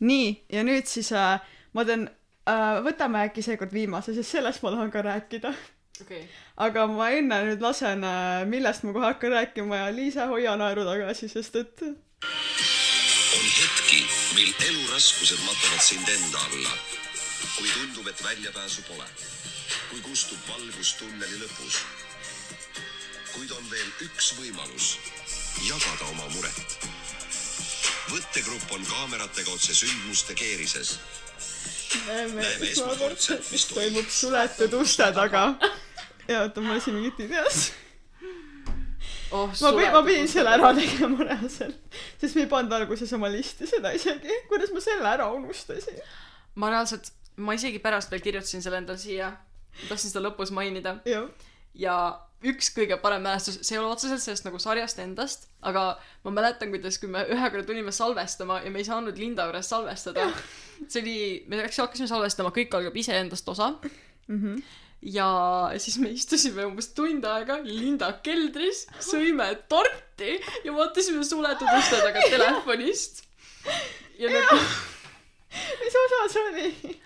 nii, ja nüüd siis uh, ma teen uh,, võtame äkki seekord viimase, sest sellest ma tahan ka rääkida. okei. aga ma enne nüüd lasen, millest ma kohe hakkan rääkima ja Liisa, hoia naeru tagasi, sest et on hetki, mil eluraskused matavad sind enda alla. kui tundub, et väljapääsu pole. kui kustub valgus tunneli lõpus. kuid on veel üks võimalus jagada oma muret. võttegrupp on kaameratega otse sündmuste keerises. näeme esmakordselt, mis toimub suletud uste taga. ja oota, ma lasin mingit ideas. oh, ma pidin, ma pidin selle ära tegema reaalselt, sest me ei pannud alguses oma listi seda isegi. kuidas ma selle ära unustasin? ma reaalselt, ma isegi pärast veel kirjutasin selle endale siia. tahtsin seda lõpus mainida ja üks kõige parem mälestus, see ei ole otseselt sellest nagu sarjast endast, aga ma mäletan, kuidas, kui me ühe korra tulime salvestama ja me ei saanud Linda juures salvestada. see oli, me läks- hakkasime salvestama Kõik algab iseendast osa. Mhm. Ja siis me istusime umbes tund aega Linda keldris, sõime torti ja vaatasime suletud uste taga telefonist. ja nagu mis osa see oli?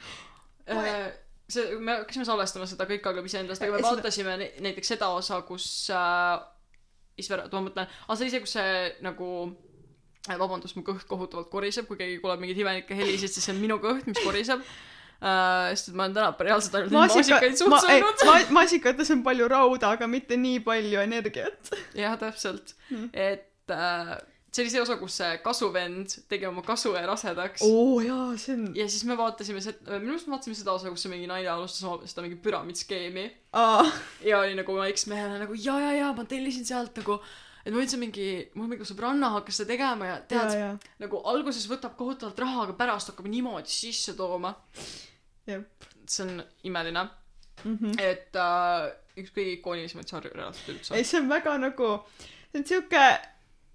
äh, see, me hakkasime salvestama seda Kõik algab iseendast, aga me Seda- vaatasime näiteks seda osa, kus äh, issand, ma mõtlen, aa see oli see, kus see nagu äh, vabandust, mu kõht kohutavalt koriseb, kui keegi kuuleb mingeid imelikke helisid, siis see on minu kõht, mis koriseb äh,. sest ma olen täna reaalselt ainult neid maasikaid suht ma, söönud. ma, maasikates on palju rauda, aga mitte nii palju energiat. jah, täpselt Mm.. et äh, see oli see osa, kus see kasuvend tegi oma kasuõe rasedaks. oo jaa, see on ja siis me vaatasime seda, minu arust me vaatasime seda osa, kus see mingi naine alustas oma seda mingi püramiidskeemi aa, ja oli nagu oma eksmehele nagu ja, ja, ja ma tellisin sealt nagu, et ma üldse mingi, mul mingi sõbranna hakkas seda tegema ja tead, nagu alguses võtab kohutavalt raha, aga pärast hakkab niimoodi sisse tooma. see on imeline, Mhm. et äh, üks kõige ikoonilisemaid sarju reaalselt üldse ei, see on väga nagu, see on siuke,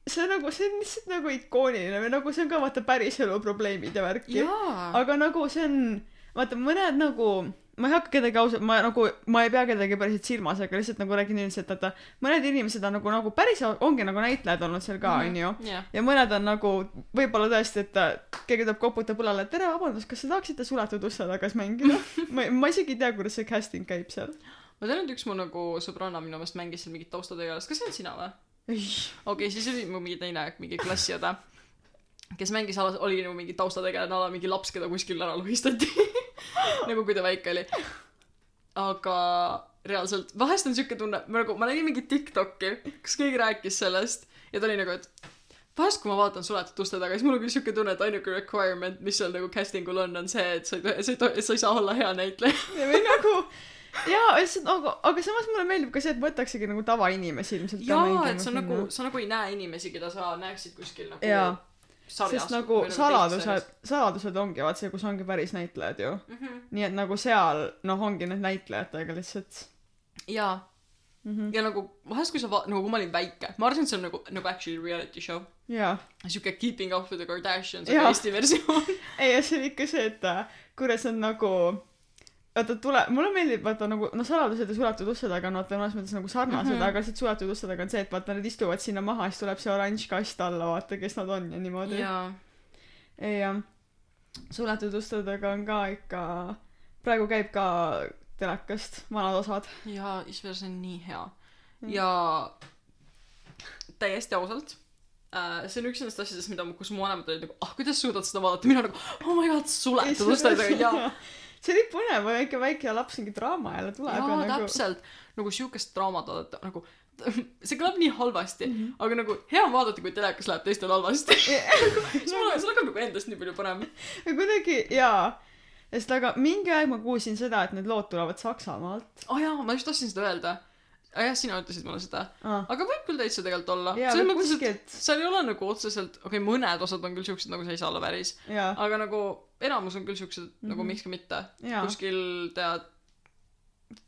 see on nagu, see on lihtsalt nagu ikooniline või nagu see on ka vaata päriselu probleemid ja värki. aga nagu see on, vaata mõned nagu, ma ei hakka kedagi ausalt, ma nagu, ma ei pea kedagi päriselt silmas, aga lihtsalt nagu räägin üldiselt, vaata mõned inimesed on nagu, nagu päris ongi nagu näitlejad olnud seal ka, onju. jah, ja mõned on nagu võib-olla tõesti, et keegi tuleb koputab õlale, tere, vabandust, kas te tahaksite suletud uste tagas mängida? ma, ma isegi ei tea, kuidas see casting käib seal. ma tean, et üks mu nagu sõbranna minu meelest mängis seal mingit taustategelast, kas see oled sina või? ei, okei okay,, siis oli mu mingi teine, mingi klassiõde, kes mängis oli nagu mingi taustategelane, ala mingi laps, keda kuskil ära lohistati. nagu kui ta väike oli. aga reaalselt, vahest on siuke tunne, nagu ma nägin mingit Tiktoki, kus keegi rääkis sellest ja ta oli nagu, et vahest, kui ma vaatan suletud uste taga, siis mul on küll siuke tunne, et ainuke requirement, mis seal nagu casting ul on, on see, et sa ei tohi, sa ei tohi, sa ei saa olla hea näitleja. või nagu jaa, lihtsalt nagu, aga samas mulle meeldib ka see, et võtaksegi nagu tavainimesi ilmselt jaa, et sa nagu, sa nagu ei näe inimesi, keda sa näeksid kuskil nagu Jaa. sarjas. sest nagu saladused, saladused ongi vaat see, kus ongi päris näitlejad ju. mm. -hmm. nii et nagu seal, noh, ongi need näitlejatega lihtsalt jaa mm. -hmm. ja nagu vahest, kui sa va-, nagu kui ma olin väike, ma arvasin, et see on nagu, nagu actually reality show. jaa. siuke Keeping up with the Kardashians, Jaa. aga Eesti versioon. ei, ja see on ikka see, et äh, kuidas on nagu vaata tule, mulle meeldib vaata nagu noh, saladused ja suletud uste taga on vaata mõnes mõttes nagu sarnased mm. -hmm. aga lihtsalt suletud uste taga on see, et vaata nad istuvad sinna maha, siis tuleb see oranž kast alla, vaata, kes nad on ja niimoodi. jah, suletud uste taga on ka ikka, praegu käib ka telekast vanad osad. jaa, issand, see on nii hea. Mm. ja täiesti ausalt äh,, see on üks nendest asjadest, mida, kus mu vanemad olid nagu, ah, kuidas suudad seda vaadata, mina nagu, oh my god, suletud uste taga, jaa. See oli põnev, väike väike laps mingi draama jälle tuleb jaa ja nagu..., täpselt. nagu siukest draamat vaadata, nagu see kõlab nii halvasti mm. -hmm. aga nagu hea on vaadata, kui telekas läheb teistel halvasti. siis mul on, see hakkab nagu endast nii palju parem. kuidagi jaa, sest aga mingi aeg ma kuulsin seda, et need lood tulevad Saksamaalt aa oh, jaa, ma just tahtsin seda öelda. Aa jah, sina ütlesid mulle seda. ah.. aga võib küll täitsa tegelikult olla. selles mõttes, et seal ei ole nagu otseselt, okei okay,, mõned osad on küll siuksed, nagu sa ei saa olla päris, aga nagu enamus on küll siuksed mm -hmm. nagu Mhm. miks ka mitte. kuskil tead,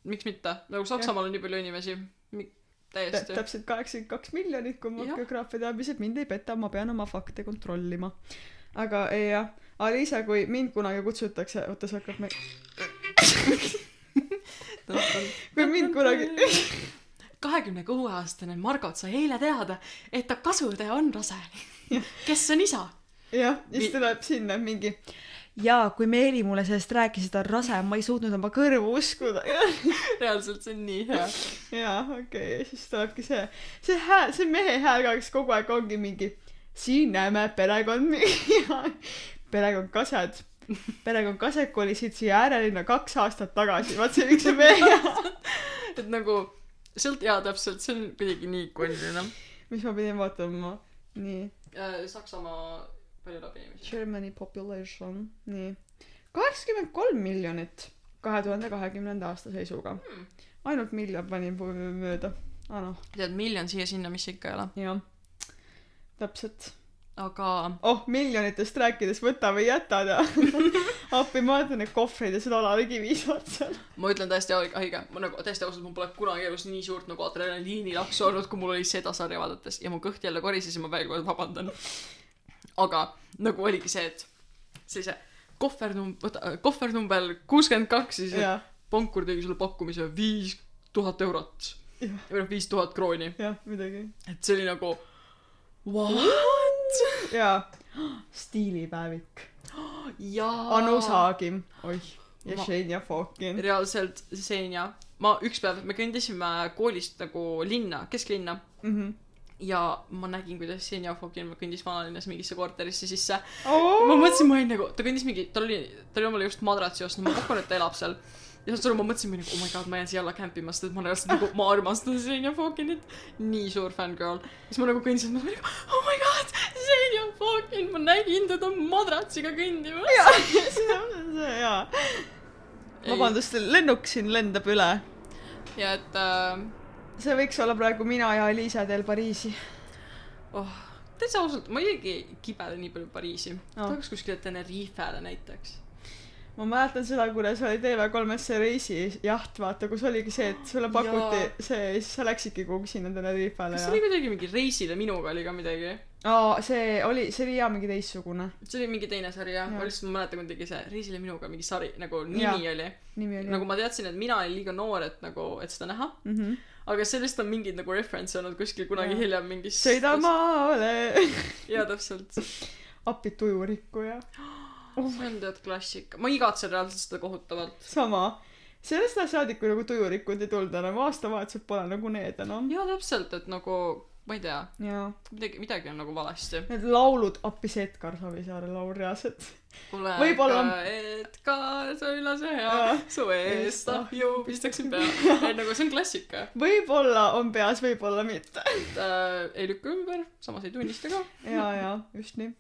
miks mitte, nagu Saksamaal on nii palju inimesi, täiesti. täpselt kaheksakümmend kaks miljonit, kui mu geograafia teadmised mind ei peta, ma pean oma fakte kontrollima. aga ei jah, Aliisa, kui mind kunagi kutsutakse, oota, see hakkab me-, kui mind kunagi, kahekümne kuue aastane Margot sai eile teada, et ta kasutäe on rase. kes on isa? jah, siis tuleb sinna mingi jaa, kui Meeli mulle sellest rääkis, et ta on rase, ma ei suutnud oma kõrvu uskuda. reaalselt see on nii hea. jaa, okei okay., ja siis tulebki see, see hääl, see mehe hääl ka, kes kogu aeg ongi mingi, siin näeme perekond perekond Kased. Perekond Kased kolisid siia äärelinna kaks aastat tagasi, vaat see see mehe hääl. et nagu sealt jaa täpselt, see on kuidagi nii ikooniline. mis ma pidin vaatama, nii, Saksamaa palju elab inimesi? Germany population, nii, kaheksakümmend kolm miljonit kahe tuhande kahekümnenda aasta seisuga. Hmm. ainult miljon pani pu- mööda, aa noh, tead, miljon siia-sinna, mis ikka ei ole. jah, täpselt aga oh, miljonitest rääkides võta või jäta ta. appi, ma vaatan neid kohvreid ja seda olarikivi otsal. ma ütlen täiesti õige, ma nagu täiesti ausalt, mul pole kunagi elus nii suurt nagu adrenaliinilaksu olnud, kui mul oli seda sarja vaadates ja mu kõht jälle korises ja ma veel kord vabandan. aga nagu oligi see, et sellise kohvernum-, võta, kohvernumber kuuskümmend kaks, siis jah, pankur tegi sulle pakkumise viis tuhat eurot või noh, viis tuhat krooni. jah, midagi. et see oli nagu what? Jaa, stiilipäevik. jaa. Anu Saagim, oih, ja Ma- Shania Fokin. reaalselt Xenia, ma üks päev, me kõndisime koolist nagu linna, kesklinna Mhm. ja ma nägin, kuidas Xenia Fokin kõndis vanalinnas mingisse korterisse sisse. ma ma mõtlesin, ma olin nagu, ta kõndis mingi, tal oli, ta oli omale just madratsi ostnud, ma pakun, et ta elab seal. ja ma mõtlesin, ma olin nagu oh my god, ma jään siia alla campima, sest et ma reaalselt nagu, ma armastan Xenia Fokinit. nii suur fängirl. siis ma nagu kõndisin, ma olin nagu oh my Fokin, ma nägin teda madratsiga kõndimas. jaa, vabandust, lennuk siin lendab üle. ja et äh, see võiks olla praegu mina ja Liisa teel Pariisi. oh, täitsa ausalt, ma isegi ei kibele nii palju Pariisi no.. tahaks kuskile Tenerifele näiteks. Ma mäletan seda, kuidas oli TV3-s see reisijaht, vaata, kus oligi see, et sulle pakuti Jaa. see ja siis sa läksidki kuhugi sinna Tenerifele kas ja see oli kuidagi mingi Reisile minuga oli ka midagi? aa, see oli, see oli jaa mingi teistsugune see oli mingi teine sari jah ja., lihtsalt ma mäletan kuidagi see Reisile minuga mingi sari nagu nimi Jaa. oli. nagu ma teadsin, et mina olin liiga noor, et nagu, et seda näha, mm. -hmm. aga sellest on mingid nagu reference olnud kuskil kunagi Jaa. hiljem mingis. sõida. maale, jaa, täpselt. appi tujurikkuja, see on tead klassika, ma igatsen reaalselt seda kohutavalt. sama. sellest ajast saadik, kui nagu tujurikud ei tulnud enam, aastavahetused pole nagu need enam. jaa, täpselt, et nagu ma ei tea, midagi, midagi on nagu valesti. need laulud, appi see Edgar Savisaare laul reaalselt. kuule, Võib-olla- Edgar, sa oled lase hea su eest ahju pistaksin pea. nagu see on klassika, võib-olla on peas, võib-olla mitte. et äh, ei lükka ümber, samas ei tunnista ka. jaa, jaa, just nii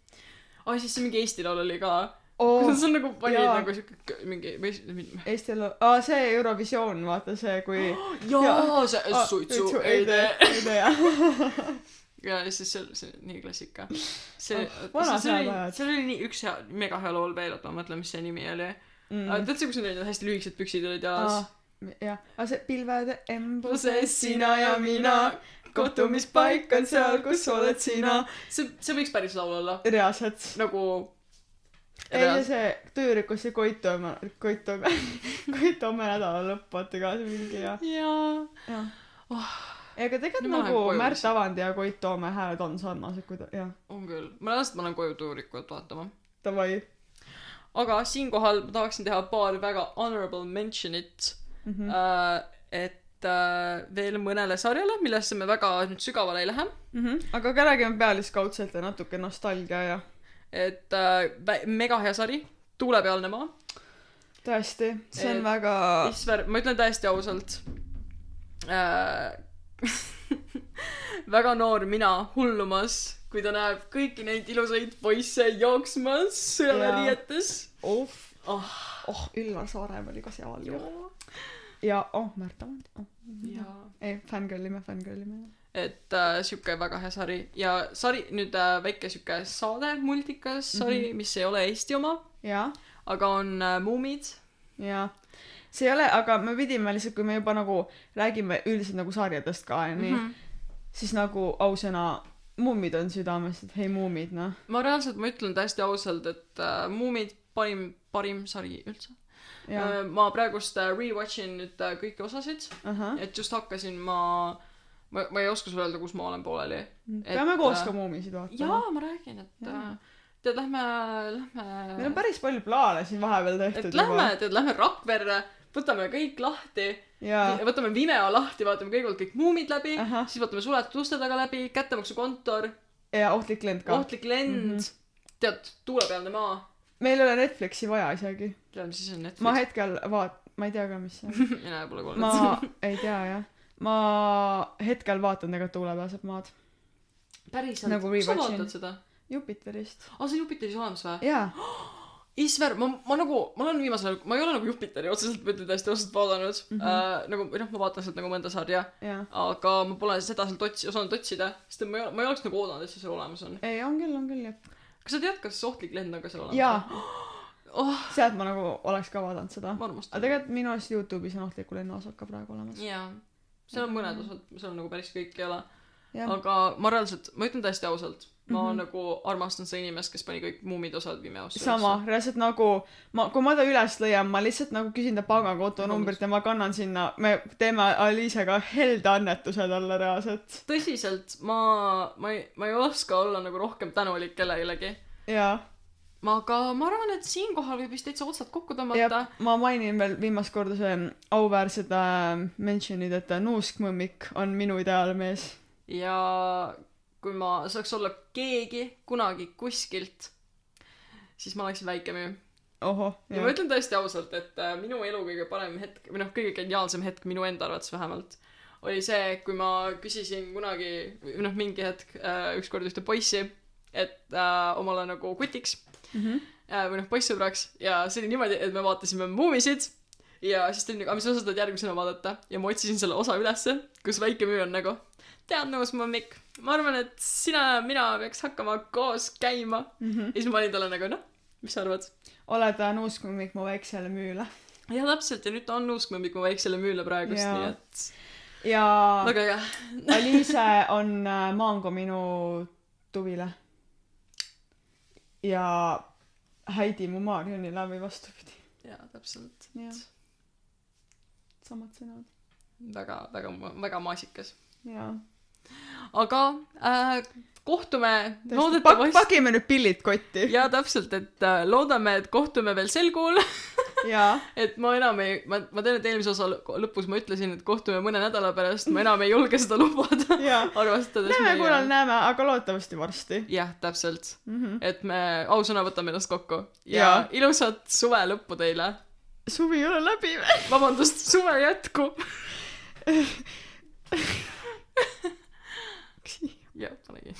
aa, siis see mingi Eesti laul oli ka oh. see on nagu panid nagu siuke mingi või s- Eesti laul, aa see Eurovisioon, vaata see, kui jaa see Aa, suitsu ei tee ei tee jah. ja siis see see on nii klassika see Oh, see oli seal oli nii üks hea mega hea laul veel oota ma mõtlen mis see nimi oli mm. tead see kus need hästi lühikesed püksid olid jalas jah, aga see pilvede embuse Embuse sina ja mina, kohtumispaik on seal, kus oled sina. see see võiks päris laul olla reaalselt. nagu ei, ja see Töörikus see Koit Toome, Koit Toome, Koit Toome nädalalõpp, vaata ka see mingi ja, jaa jah Oh. ja aga tegelikult lähen nagu Märt. Avandi ja Koit Toome hääled on sarnased, kui ta, jah, on küll ma ma lähen koju tuurikut vaatama davai aga siinkohal ma tahaksin teha paar väga honorable mention'it mm. mm. -hmm. äh, et äh, veel mõnele sarjale millesse me väga nüüd sügavale ei lähe Mm -hmm. aga ka räägime pealiskaudselt ja natuke nostalgia ja et äh, mega hea sari Tuulepealne maa tõesti, see on Et- väga, Isver ma ütlen täiesti ausalt äh, väga noor mina hullumas kui ta näeb kõiki neid ilusaid poisse jooksmas sõjaväeriietes oh, oh, oh, Üllar Saaremäe oli ka seal ju. ja oh, Märt Avandi oh.. jaa ei, fängirlime, fängirlime. Et äh, sihuke väga hea sari ja sari nüüd äh, väike sihuke saade multikas sari mm -hmm. mis ei ole Eesti oma aga on äh, Muumid jaa. see ei ole, aga me pidime lihtsalt, kui me juba nagu räägime üldiselt nagu sarjadest ka, onju mm, -hmm. siis nagu ausõna, mummid on südames, et hei mummid, noh. ma reaalselt ma ütlen täiesti ausalt et äh, Muumid parim parim sari üldse äh, ma praegust äh, rewatch in nüüd äh, kõiki osasid ahah. et just hakkasin ma ma ma ei oska sulle öelda kus ma olen pooleli et, peame koos äh, ka muumisid vaatama. jaa ma räägin et äh, tead, lähme, meil on lähme, päris palju plaane siin vahepeal tehtud et lähme, tead, lähme Rakverre, võtame kõik lahti võtame Vimeo lahti, vaatame kõigepealt kõik muumid läbi, siis vaatame suletud uste taga läbi, kättemaksukontor, ja ohtlik lend ka. ohtlik lend mm, -hmm. tead, tuulepealne maa. meil ei ole Netflixi vaja isegi. tead, mis siis on Netflix? ma hetkel vaat-, ma ei tea ka, mis see on. mina pole kuulnud ma. ei tea jah. Ma hetkel vaatan tegelikult tuulepealset maad. päriselt Nagu kus sa vaatad seda? Jupiterist. aa, see on Jupiteris olemas või? jaa, Isver, ma, ma nagu, ma olen viimasel ajal, ma ei ole nagu Jupiteri otseselt, ma ütlen täiesti ausalt vaadanud mm. -hmm. äh, nagu, või noh, ma vaatan sealt nagu mõnda sarja, jaa. aga ma pole seda sealt otsi-, osanud otsida, sest et ma ei, ma ei oleks nagu oodanud, et see seal olemas on. ei, on küll, on küll jah. kas sa tead, kas ohtlik lend on ka seal olemas? jaa, oh, sealt ma nagu oleks ka vaadanud seda. aga tegelikult minu arust Youtube'is on ohtliku lennu osad ka praegu olemas. jaa, seal on mõned osad, seal on nagu päris kõik ei ole. aga ma reaalselt, ma ütlen täiesti ausalt, ma mm Mhm. -hmm. nagu armastan seda inimest, kes pani kõik muumid osad Vimeosse. sama, reaalselt nagu ma, kui ma ta üles leian, ma lihtsalt nagu küsin ta pangakonto numbrit ja ma kannan sinna, me teeme Aliisega helde annetuse talle reaalselt. tõsiselt, ma, ma ei, ma ei oska olla nagu rohkem tänulik kellelegi. jaa, aga ma arvan, et siinkohal võib vist täitsa otsad kokku tõmmata. ma mainin veel viimast korda see auväärsed äh, mention'id, et Nuuskmõmmik on minu ideaalmees. ja kui ma saaks olla keegi kunagi kuskilt, siis ma oleksin väikemüü. ohoh, ja ma ütlen tõesti ausalt, et äh, minu elu kõige parem hetk või noh, kõige geniaalsem hetk minu enda arvates vähemalt oli see, kui ma küsisin kunagi või noh, mingi hetk äh, ükskord ühte poissi, et äh, omale nagu kutiks Mhm. äh, või noh, poissõbraks ja see oli niimoodi, et me vaatasime Muumisid ja siis ta oli nagu, aga mis osa tahad järgmisena vaadata ja ma otsisin selle osa ülesse, kus väike müü on nagu tead nõus, Mammik, ma arvan, et sina ja mina peaks hakkama koos käima Mhm. ja siis ma olin talle nagu noh, mis sa arvad? oled äh, Nuuskmõmmik mu väiksele müüle. ja täpselt ja nüüd ta on uskmõmmik mu väiksele müüle praegust, nii et ja väga hea. Aliise on äh, Maango minu tuvile. Ja Heidi mu Marionile või vastupidi. jaa, täpselt. samad sõnad. väga, väga, väga maasikas. jaa. aga äh, kohtume loodetavasti. pakime nüüd pillid kotti. jaa, täpselt, et äh, loodame, et kohtume veel sel kuul. et ma enam ei, ma, ma tean, et eelmise osa lõ- lõpus ma ütlesin, et kohtume mõne nädala pärast, ma enam ei julge seda lubada. arvestades näeme, kullal näeme, aga loodetavasti varsti jah, täpselt. mm. -hmm. et me ausõna võtame ennast kokku. ja Jaa. ilusat suve lõppu teile. suvi ei ole läbi veel. vabandust, suve jätku. jah, panegi.